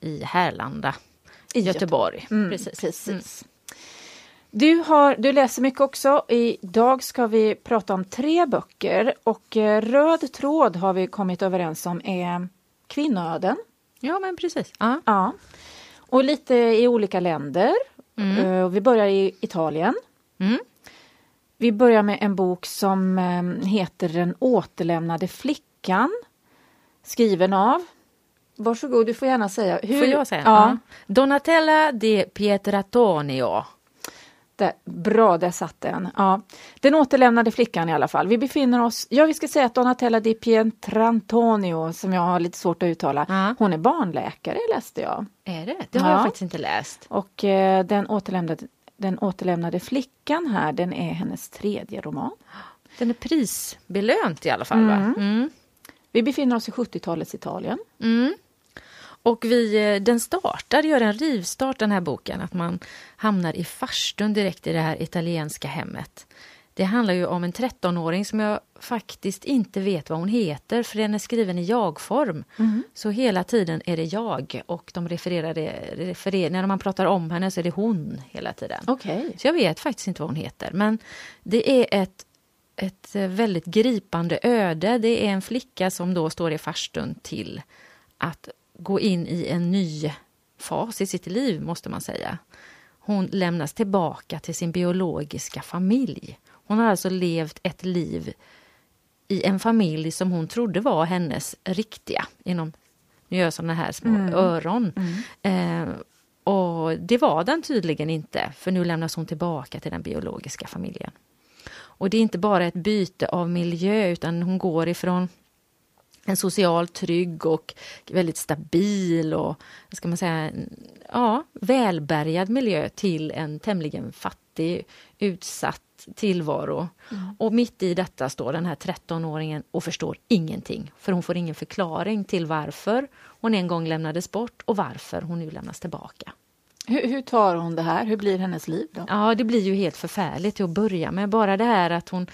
i Härlanda, i Göteborg. Mm, precis. precis. Du, har, du läser mycket också. Idag ska vi prata om tre böcker och eh, röd tråd har vi kommit överens om är kvinnoöden. Ja, men precis. Ja. ja. Och lite i olika länder. Mm. Uh, vi börjar i Italien. Mm. Vi börjar med en bok som um, heter Den återlämnade flickan. Skriven av Varsågod, du får gärna säga. Hur? Får jag säga? Ja. Donatella di Pietratonio. Det, bra, där satt den. Ja. Den återlämnade flickan i alla fall. Vi befinner oss, ja vi ska säga att Donatella di Pietrantonio, som jag har lite svårt att uttala, ja. hon är barnläkare läste jag. Är det? Det har ja. jag faktiskt inte läst. Och eh, den, återlämnade, den återlämnade flickan här, den är hennes tredje roman. Den är prisbelönt i alla fall mm. Mm. Vi befinner oss i 70-talets Italien. Mm. Och vi, eh, den startar, gör en rivstart den här boken, att man hamnar i farstun direkt i det här italienska hemmet. Det handlar ju om en 13-åring som jag faktiskt inte vet vad hon heter för den är skriven i jag-form. Mm. Så hela tiden är det jag och de refererar, det, refererar när man pratar om henne så är det hon hela tiden. Okay. Så jag vet faktiskt inte vad hon heter men det är ett, ett väldigt gripande öde. Det är en flicka som då står i farstun till att gå in i en ny fas i sitt liv, måste man säga. Hon lämnas tillbaka till sin biologiska familj. Hon har alltså levt ett liv i en familj som hon trodde var hennes riktiga, inom, nu gör jag sådana här små Mm. öron. Eh, och det var den tydligen inte, för nu lämnas hon tillbaka till den biologiska familjen. Och det är inte bara ett byte av miljö, utan hon går ifrån en socialt trygg och väldigt stabil och ska man säga, ja, välbärgad miljö till en tämligen fattig, utsatt tillvaro. Och mitt i detta står den här 13-åringen och förstår ingenting, för hon får ingen förklaring till varför hon en gång lämnades bort och varför hon nu lämnas tillbaka. Hur, hur tar hon det här? Hur blir hennes liv då? Ja, det blir ju helt förfärligt till att börja med. Bara det här att hon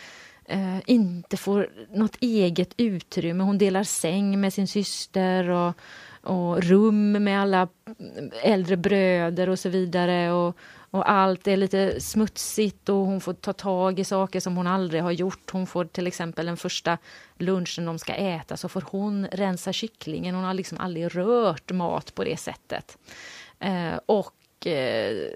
eh, inte får något eget utrymme. Hon delar säng med sin syster och, och rum med alla äldre bröder och så vidare. Och, och allt är lite smutsigt och hon får ta tag i saker som hon aldrig har gjort. Hon får till exempel den första lunchen de ska äta så får hon rensa kycklingen. Hon har liksom aldrig rört mat på det sättet. Eh, och eh,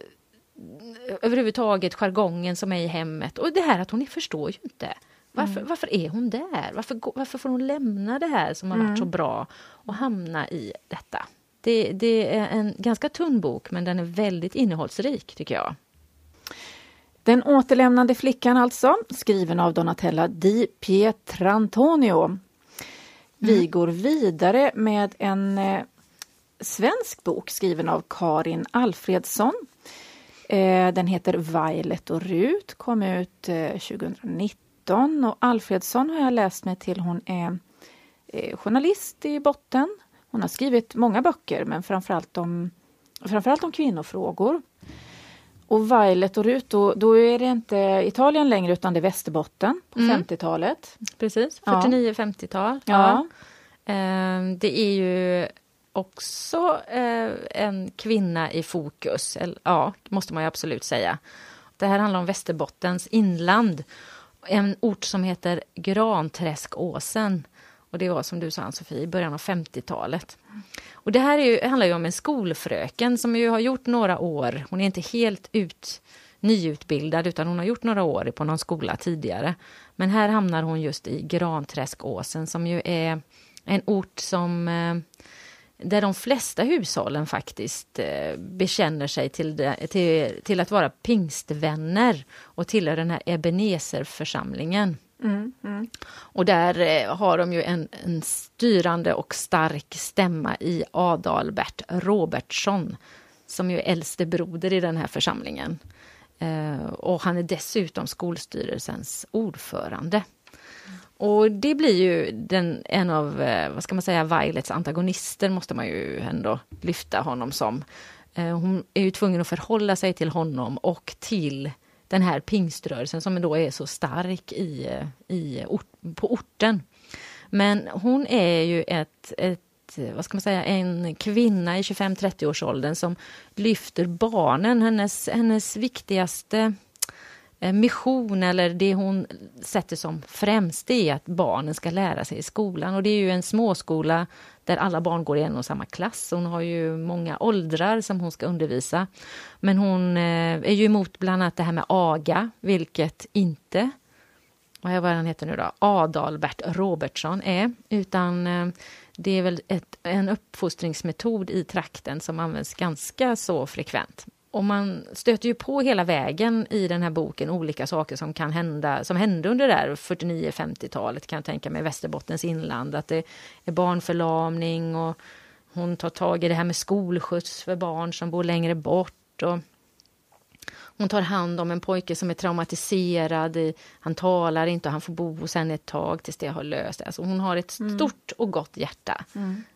överhuvudtaget jargongen som är i hemmet. Och det här att hon förstår ju inte. Varför, varför är hon där? Varför, varför får hon lämna det här som har varit så bra och hamna i detta? Det, det är en ganska tunn bok, men den är väldigt innehållsrik, tycker jag. Den återlämnande flickan alltså, skriven av Donatella Di Pietrantonio. Vi går vidare med en eh, svensk bok skriven av Karin Alfredsson. Eh, den heter Violet och Rut, kom ut eh, 2019 och Alfredsson har jag läst mig till. Hon är eh, journalist i botten. Hon har skrivit många böcker, men framförallt om, framförallt om kvinnofrågor. Och Violet och Rut, då, då är det inte Italien längre utan det är Västerbotten på Mm. 50-talet. Precis, Ja. 49-50-tal. Ja. Eh, Det är ju också eh, en kvinna i fokus, eller, ja, måste man ju absolut säga. Det här handlar om Västerbottens inland, en ort som heter Granträskåsen. Och det var som du sa Ann-Sofie, i början av 50-talet. Och det här är ju, handlar ju om en skolfröken som ju har gjort några år, hon är inte helt ut, nyutbildad utan hon har gjort några år på någon skola tidigare. Men här hamnar hon just i Granträskåsen som ju är en ort som eh, där de flesta hushållen faktiskt eh, bekänner sig till, det, till, till att vara pingstvänner och tillhör den här Ebenezer-församlingen. Och där eh, har de ju en, en styrande och stark stämma i Adalbert Robertsson som ju är äldste broder i den här församlingen. Eh, och han är dessutom skolstyrelsens ordförande. Och det blir ju den, en av, eh, vad ska man säga, Violets antagonister måste man ju ändå lyfta honom som. Eh, hon är ju tvungen att förhålla sig till honom och till den här pingströrelsen som då är så stark i, eh, i, på orten. Men hon är ju ett, ett vad ska man säga, en kvinna i 25-30 års åldern som lyfter barnen. Hennes, hennes viktigaste Eh, mission eller det hon sätter som främst det är att barnen ska lära sig i skolan. Och det är ju en småskola där alla barn går i en och samma klass. Hon har ju många åldrar som hon ska undervisa. Men hon eh, är ju emot bland annat det här med aga, vilket inte vad är vad han heter nu då, Adalbert Robertsson är, utan eh, det är väl ett, en uppfostringsmetod i trakten som används ganska så frekvent. Och man stöter ju på hela vägen i den här boken olika saker som kan hända, som hände under det där 49-50-talet kan jag tänka mig, Västerbottens inland, att det är barnförlamning och hon tar tag i det här med skolskjuts för barn som bor längre bort. Och hon tar hand om en pojke som är traumatiserad. Han talar inte och han får bo hos henne ett tag tills det har löst. Alltså hon har ett stort och gott hjärta.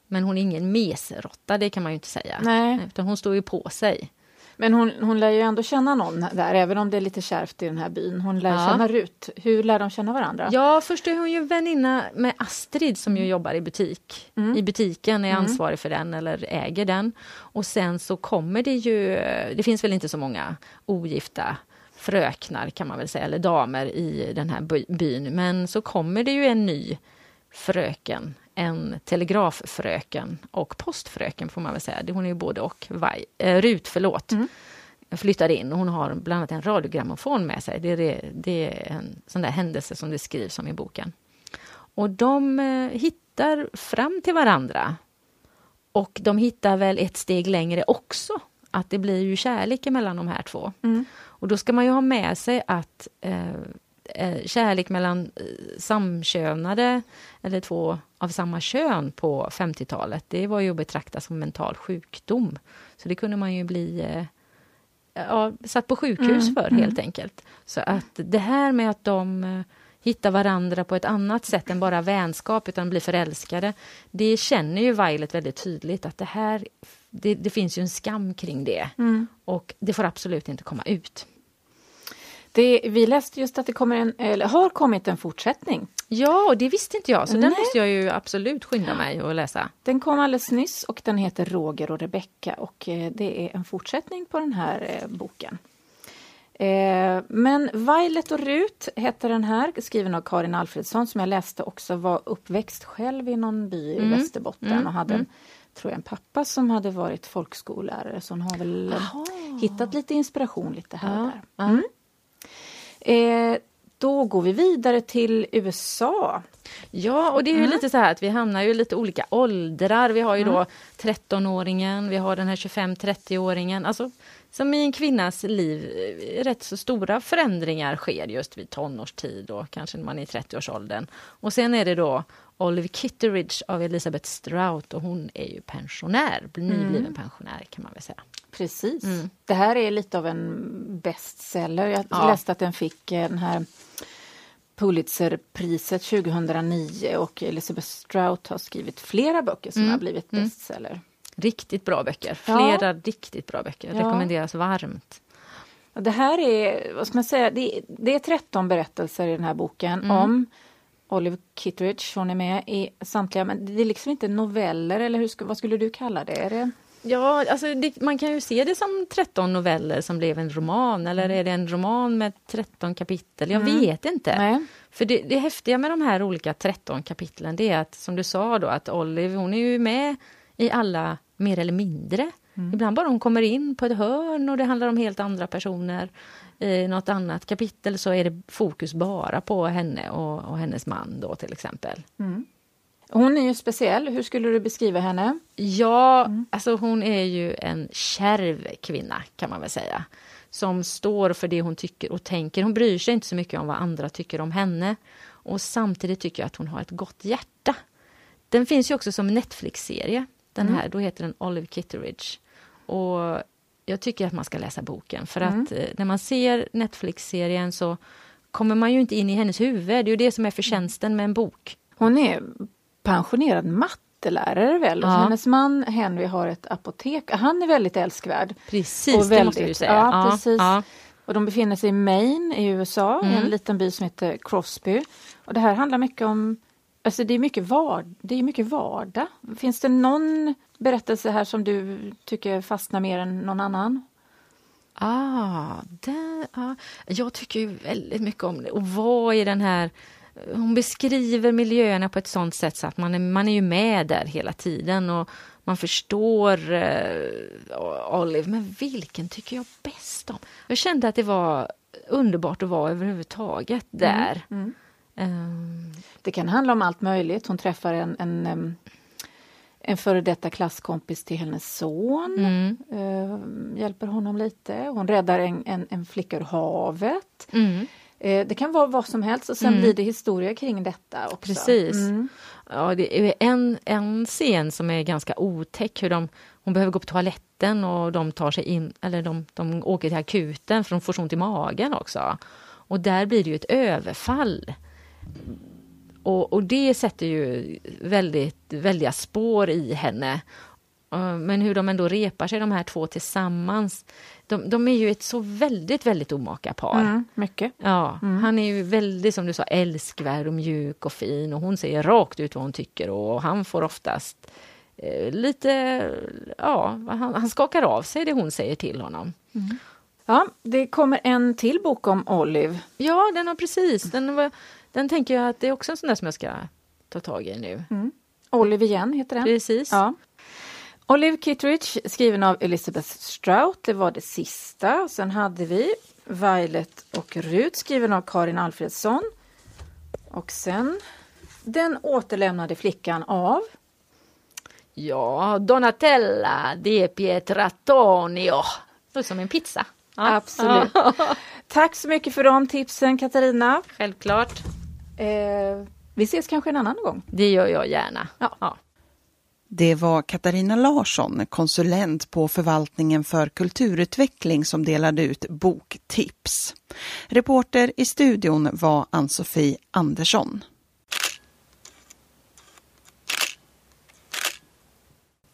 Men hon är ingen mesrotta, det kan man ju inte säga. Nej. Utan hon står ju på sig. Men hon, hon lär ju ändå känna någon där, även om det är lite kärvt i den här byn. Hon lär Ja. känna Rut. Hur lär de känna varandra? Ja, först är hon ju väninna med Astrid som ju jobbar i butik. I butiken, är ansvarig för den eller äger den. Och sen så kommer det ju, det finns väl inte så många ogifta fröknar kan man väl säga, eller damer i den här by- byn. Men så kommer det ju en ny fröken, en telegraffröken och postfröken får man väl säga. Hon är ju både och. Vaj, eh, Rut, förlåt. flyttar in och hon har bland annat en radiogrammofon med sig. Det är, det, är en sån där händelse som det skrivs om i boken. Och de eh, hittar fram till varandra. Och de hittar väl ett steg längre också. Att det blir ju kärlek mellan de här två. Mm. Och då ska man ju ha med sig att eh, kärlek mellan eh, samkönade eller två av samma kön på 50-talet, det var ju att betrakta som mental sjukdom. Så det kunde man ju bli eh, ja, satt på sjukhus Mm, för mm. helt enkelt. Så att det här med att de eh, hittar varandra på ett annat sätt än bara vänskap utan blir förälskade. Det känner ju Violet väldigt tydligt att det här, det, det finns ju en skam kring det. Mm. Och det får absolut inte komma ut. Det, vi läste just att det kommer en, eller har kommit en fortsättning. Ja, och det visste inte jag, så den Nej. måste jag ju absolut skynda mig att läsa. Den kom alldeles nyss och den heter Roger och Rebecka och eh, det är en fortsättning på den här eh, boken. Eh, Men Violet och Rut heter den här, skriven av Karin Alfredsson som jag läste också var uppväxt själv i någon by i Mm. Västerbotten Mm. och hade en, Mm. tror jag, en pappa som hade varit folkskollärare så hon har väl eh, hittat lite inspiration lite här och Ja, där. Mm. Eh, Då går vi vidare till USA. Ja, och det är ju Mm. lite så här att vi hamnar ju i lite olika åldrar. Vi har ju Mm. då 13-åringen, vi har den här 25-30-åringen. Alltså, som i en kvinnas liv, eh, rätt så stora förändringar sker just vid tonårstid och kanske när man är i 30-årsåldern. Och sen är det då Olive Kitteridge av Elisabeth Strout och hon är ju pensionär, nybliven Mm. pensionär kan man väl säga. Precis. Mm. Det här är lite av en bestseller. Jag Ja. läste att den fick eh, den här Pulitzerpriset 2009 och Elizabeth Strout har skrivit flera böcker som Mm. har blivit Mm. bestseller. Riktigt bra böcker, Ja. flera riktigt bra böcker. Ja. Rekommenderas varmt. Det här är, vad ska man säga, det är, det är 13 berättelser i den här boken Mm. om Olive Kitteridge. Hon är med i samtliga, men det är liksom inte noveller eller hur, vad skulle du kalla det? Är det Ja, alltså det, man kan ju se det som 13 noveller som blev en roman, eller är det en roman med 13 kapitel? Jag Mm. vet inte. Nej. För det, det häftiga med de här olika 13 kapitlen, det är att som du sa då, att Olive, hon är ju med i alla mer eller mindre. Ibland bara hon kommer in på ett hörn och det handlar om helt andra personer. I något annat kapitel så är det fokus bara på henne och, och hennes man då till exempel. Hon är ju speciell. Hur skulle du beskriva henne? Ja, alltså hon är ju en kärv kvinna kan man väl säga. Som står för det hon tycker och tänker. Hon bryr sig inte så mycket om vad andra tycker om henne. Och samtidigt tycker jag att hon har ett gott hjärta. Den finns ju också som Netflix-serie. Den här, då heter den Olive Kitteridge. Och jag tycker att man ska läsa boken. För att eh, när man ser Netflix-serien så kommer man ju inte in i hennes huvud. Det är ju det som är förtjänsten med en bok. Hon är pensionerad mattelärare väl? Och Ja. Hennes man Henry har ett apotek. Han är väldigt älskvärd. Precis, Och det måste du säga. Ja, precis. ja. Och de befinner sig i Maine i USA, i en Mm. liten by som heter Crosby. Och det här handlar mycket om, alltså det är mycket, vard, det är mycket vardag. Finns det någon berättelse här som du tycker fastnar mer än någon annan? Ah, det, ah. Jag tycker ju väldigt mycket om det. Och vad i den här... Hon beskriver miljöerna på ett sånt sätt så att man är, man är ju med där hela tiden och man förstår eh, Olive. Men vilken tycker jag bäst om? Jag kände att det var underbart att vara överhuvudtaget där. Mm. Ehm, Det kan handla om allt möjligt. Hon träffar en, en, en före detta klasskompis till hennes son. mm, Eh, hjälper honom lite. Hon räddar en, en, en flicka ur havet. mm. Eh, det kan vara vad som helst och sen Mm. blir det historia kring detta också. Precis. Mm. Ja, det är en, en scen som är ganska otäck. Hur de, hon behöver gå på toaletten och de tar sig in, eller de, de åker till akuten för de får så ont i magen också. Och där blir det ju ett överfall. Och, och det sätter ju väldigt, väldiga spår i henne. Men hur de ändå repar sig de här två tillsammans. De, de är ju ett så väldigt, väldigt omaka par. Mm, mycket. Ja, han är ju väldigt, som du sa, älskvärd och mjuk och fin och hon säger rakt ut vad hon tycker och han får oftast eh, lite, ja, han, han skakar av sig det hon säger till honom. Ja, det kommer en till bok om Olive. Ja, den har precis, den, var, den tänker jag att det är också en sån där som jag ska ta tag i nu. Olive igen heter den. Precis. Ja. Olive Kittredge skriven av Elizabeth Strout, det var det sista. Sen hade vi Violet och Rut skriven av Karin Alfredsson. Och sen Den återlämnade flickan av Ja, Donatella di Pietratonio. Det som en pizza. Ja. Absolut. <laughs> Tack så mycket för de tipsen Katarina. Självklart. Eh, vi ses kanske en annan gång. Det gör jag gärna. Ja. Ja. Det var Katarina Larsson, konsulent på förvaltningen för kulturutveckling som delade ut boktips. Reporter i studion var Ann-Sofie Andersson.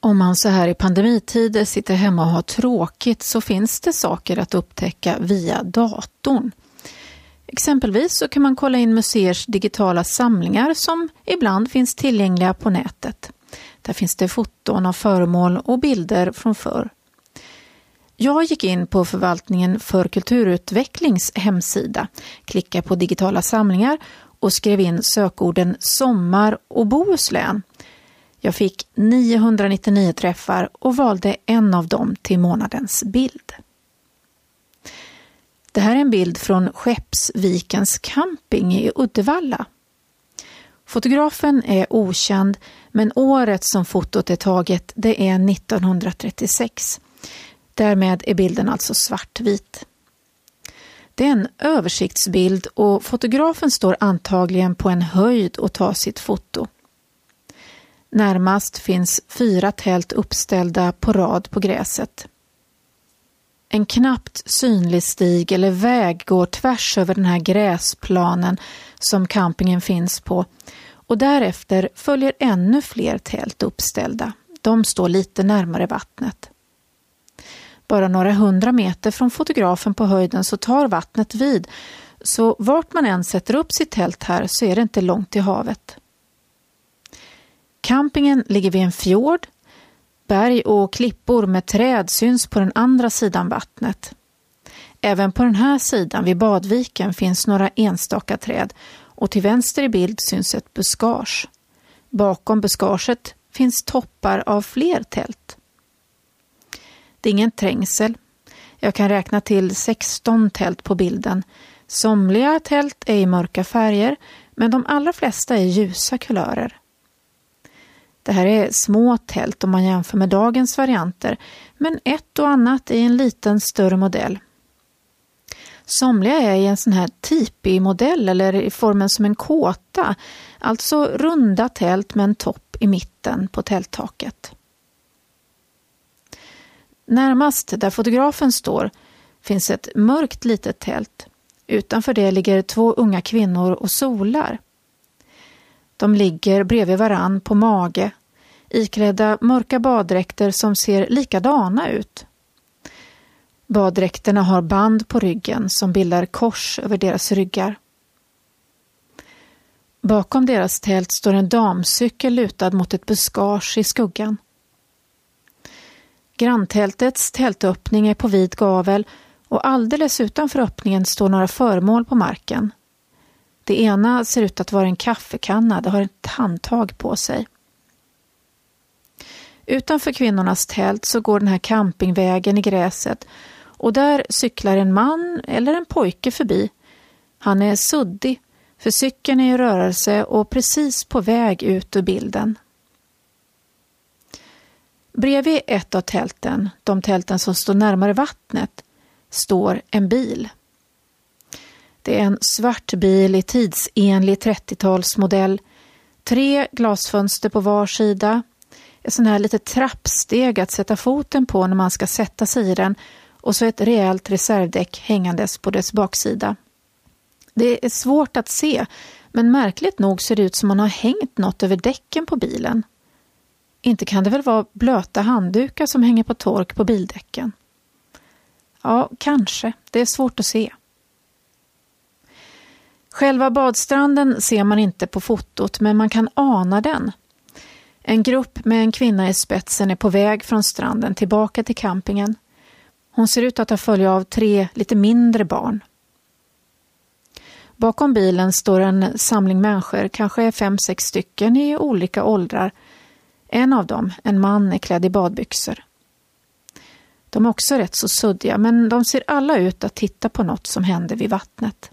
Om man så här i pandemitider sitter hemma och har tråkigt så finns det saker att upptäcka via datorn. Exempelvis så kan man kolla in museers digitala samlingar som ibland finns tillgängliga på nätet. Där finns det foton av föremål och bilder från förr. Jag gick in på förvaltningen för kulturutvecklings hemsida, klickade på digitala samlingar och skrev in sökorden sommar och Bohuslän. Jag fick 999 träffar och valde en av dem till månadens bild. Det här är en bild från Skeppsvikens camping i Uddevalla. Fotografen är okänd men året som fotot är taget det är 1936. Därmed är bilden alltså svartvit. Det är en översiktsbild och fotografen står antagligen på en höjd och tar sitt foto. Närmast finns fyra tält uppställda på rad på gräset. En knappt synlig stig eller väg går tvärs över den här gräsplanen som campingen finns på och därefter följer ännu fler tält uppställda. De står lite närmare vattnet. Bara några hundra meter från fotografen på höjden så tar vattnet vid så vart man än sätter upp sitt tält här så är det inte långt till havet. Campingen ligger vid en fjord. Berg och klippor med träd syns på den andra sidan vattnet. Även på den här sidan vid badviken finns några enstaka träd och till vänster i bild syns ett buskage. Bakom buskaget finns toppar av fler tält. Det är ingen trängsel. Jag kan räkna till 16 tält på bilden. Somliga tält är i mörka färger men de allra flesta är ljusa kulörer. Det här är små tält om man jämför med dagens varianter, men ett och annat i en liten större modell. Somliga är i en sån här tipi-modell eller i formen som en kåta, alltså runda tält med en topp i mitten på tälttaket. Närmast där fotografen står finns ett mörkt litet tält. Utanför det ligger två unga kvinnor och solar. De ligger bredvid varann på mage, iklädda mörka baddräkter som ser likadana ut. Baddräkterna har band på ryggen som bildar kors över deras ryggar. Bakom deras tält står en damcykel lutad mot ett buskage i skuggan. Granntältets tältöppning är på vid gavel och alldeles utanför öppningen står några föremål på marken. Det ena ser ut att vara en kaffekanna, det har ett handtag på sig. Utanför kvinnornas tält så går den här campingvägen i gräset och där cyklar en man eller en pojke förbi. Han är suddig, för cykeln är i rörelse och precis på väg ut ur bilden. Bredvid ett av tälten, de tälten som står närmare vattnet, står en bil. Det är en svart bil i tidsenlig 30-talsmodell. Tre glasfönster på var sida. Ett sån här litet trappsteg att sätta foten på när man ska sätta sig i den och så ett rejält reservdäck hängandes på dess baksida. Det är svårt att se, men märkligt nog ser det ut som man har hängt något över däcken på bilen. Inte kan det väl vara blöta handdukar som hänger på tork på bildäcken? Ja, kanske. Det är svårt att se. Själva badstranden ser man inte på fotot, men man kan ana den. En grupp med en kvinna i spetsen är på väg från stranden tillbaka till campingen. Hon ser ut att ha följe av tre lite mindre barn. Bakom bilen står en samling människor, kanske fem, sex stycken i olika åldrar. En av dem, en man, är klädd i badbyxor. De är också rätt så suddiga, men de ser alla ut att titta på något som händer vid vattnet.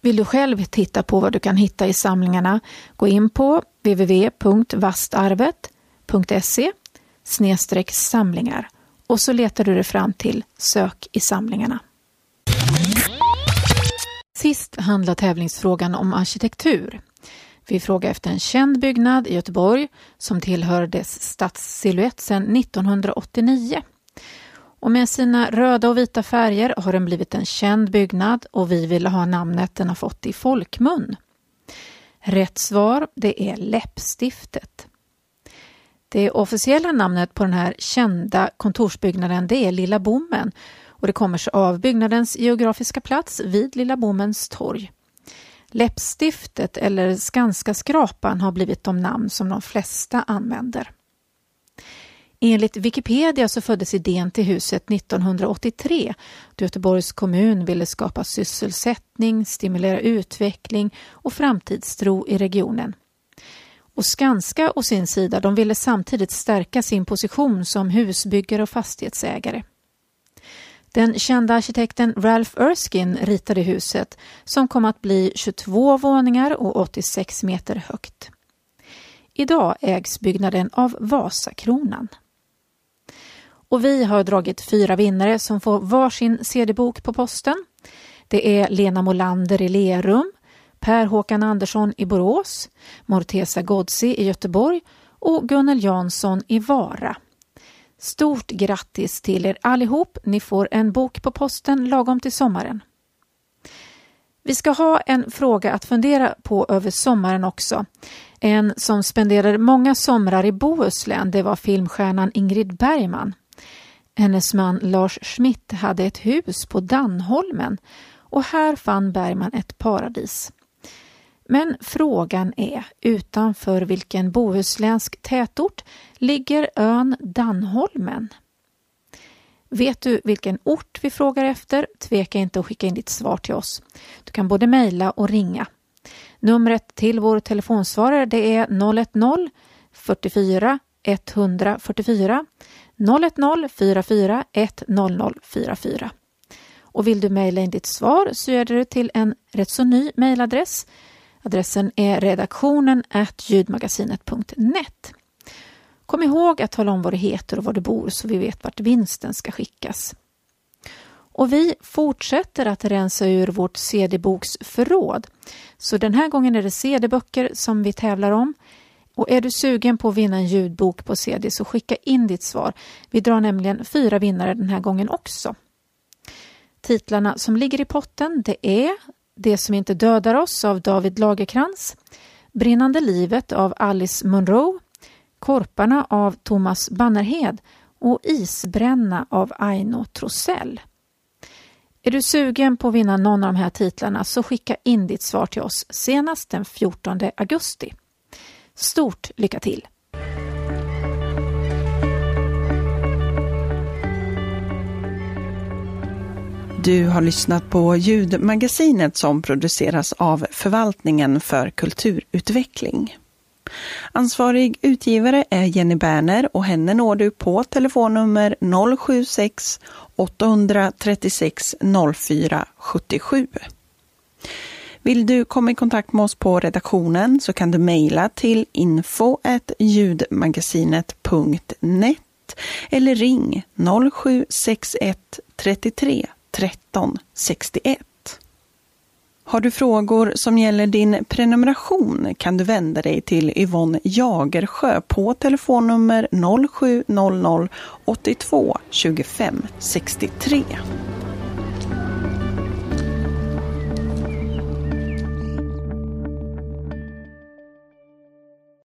Vill du själv titta på vad du kan hitta i samlingarna, gå in på www.vastarvet.se samlingar och så letar du dig fram till Sök i samlingarna. Sist handlar tävlingsfrågan om arkitektur. Vi frågar efter en känd byggnad i Göteborg som tillhör dess stadssilhuett sedan 1989. Och med sina röda och vita färger har den blivit en känd byggnad och vi vill ha namnet den har fått i folkmun. Rätt svar det är läppstiftet. Det officiella namnet på den här kända kontorsbyggnaden det är Lilla Bommen och det kommer sig av byggnadens geografiska plats vid Lilla Bommens torg. Läppstiftet eller Skanska skrapan har blivit de namn som de flesta använder. Enligt Wikipedia så föddes idén till huset 1983 då Göteborgs kommun ville skapa sysselsättning, stimulera utveckling och framtidstro i regionen. Och Skanska å sin sida de ville samtidigt stärka sin position som husbyggare och fastighetsägare. Den kända arkitekten Ralph Erskine ritade huset som kom att bli 22 våningar och 86 meter högt. Idag ägs byggnaden av Vasakronan. Och vi har dragit fyra vinnare som får varsin CD-bok på posten. Det är Lena Molander i Lerum, Per Håkan Andersson i Borås, Mortesa Godsi i Göteborg och Gunnel Jansson i Vara. Stort grattis till er allihop. Ni får en bok på posten lagom till sommaren. Vi ska ha en fråga att fundera på över sommaren också. En som spenderade många somrar i Bohuslän, det var filmstjärnan Ingrid Bergman. Hennes man Lars Schmidt hade ett hus på Dannholmen och här fann Bergman ett paradis. Men frågan är utanför vilken bohuslänsk tätort ligger ön Dannholmen? Vet du vilken ort vi frågar efter? Tveka inte att skicka in ditt svar till oss. Du kan både mejla och ringa. Numret till vår telefonsvarare det är 010 44 144 010 44 10044. Och vill du mejla in ditt svar så gör du det till en rätt så ny mejladress. Adressen är redaktionen ljudmagasinet.net. Kom ihåg att tala om vad du heter och var du bor så vi vet vart vinsten ska skickas. Och vi fortsätter att rensa ur vårt CD-boksförråd. Så den här gången är det CD-böcker som vi tävlar om. Och är du sugen på att vinna en ljudbok på CD så skicka in ditt svar. Vi drar nämligen fyra vinnare den här gången också. Titlarna som ligger i potten det är Det som inte dödar oss av David Lagerkrans, Brinnande livet av Alice Munro, Korparna av Thomas Bannerhed och Isbränna av Aino Trosell. Är du sugen på att vinna någon av de här titlarna så skicka in ditt svar till oss senast den 14 augusti. Stort lycka till! Du har lyssnat på ljudmagasinet som produceras av Förvaltningen för kulturutveckling. Ansvarig utgivare är Jenny Berner och henne når du på telefonnummer 076 836 04 77. Vill du komma i kontakt med oss på redaktionen så kan du mejla till info ljudmagasinet.net eller ring 0761 33 13 61. Har du frågor som gäller din prenumeration kan du vända dig till Yvonne Jagersjö på telefonnummer 0700 82 25 63.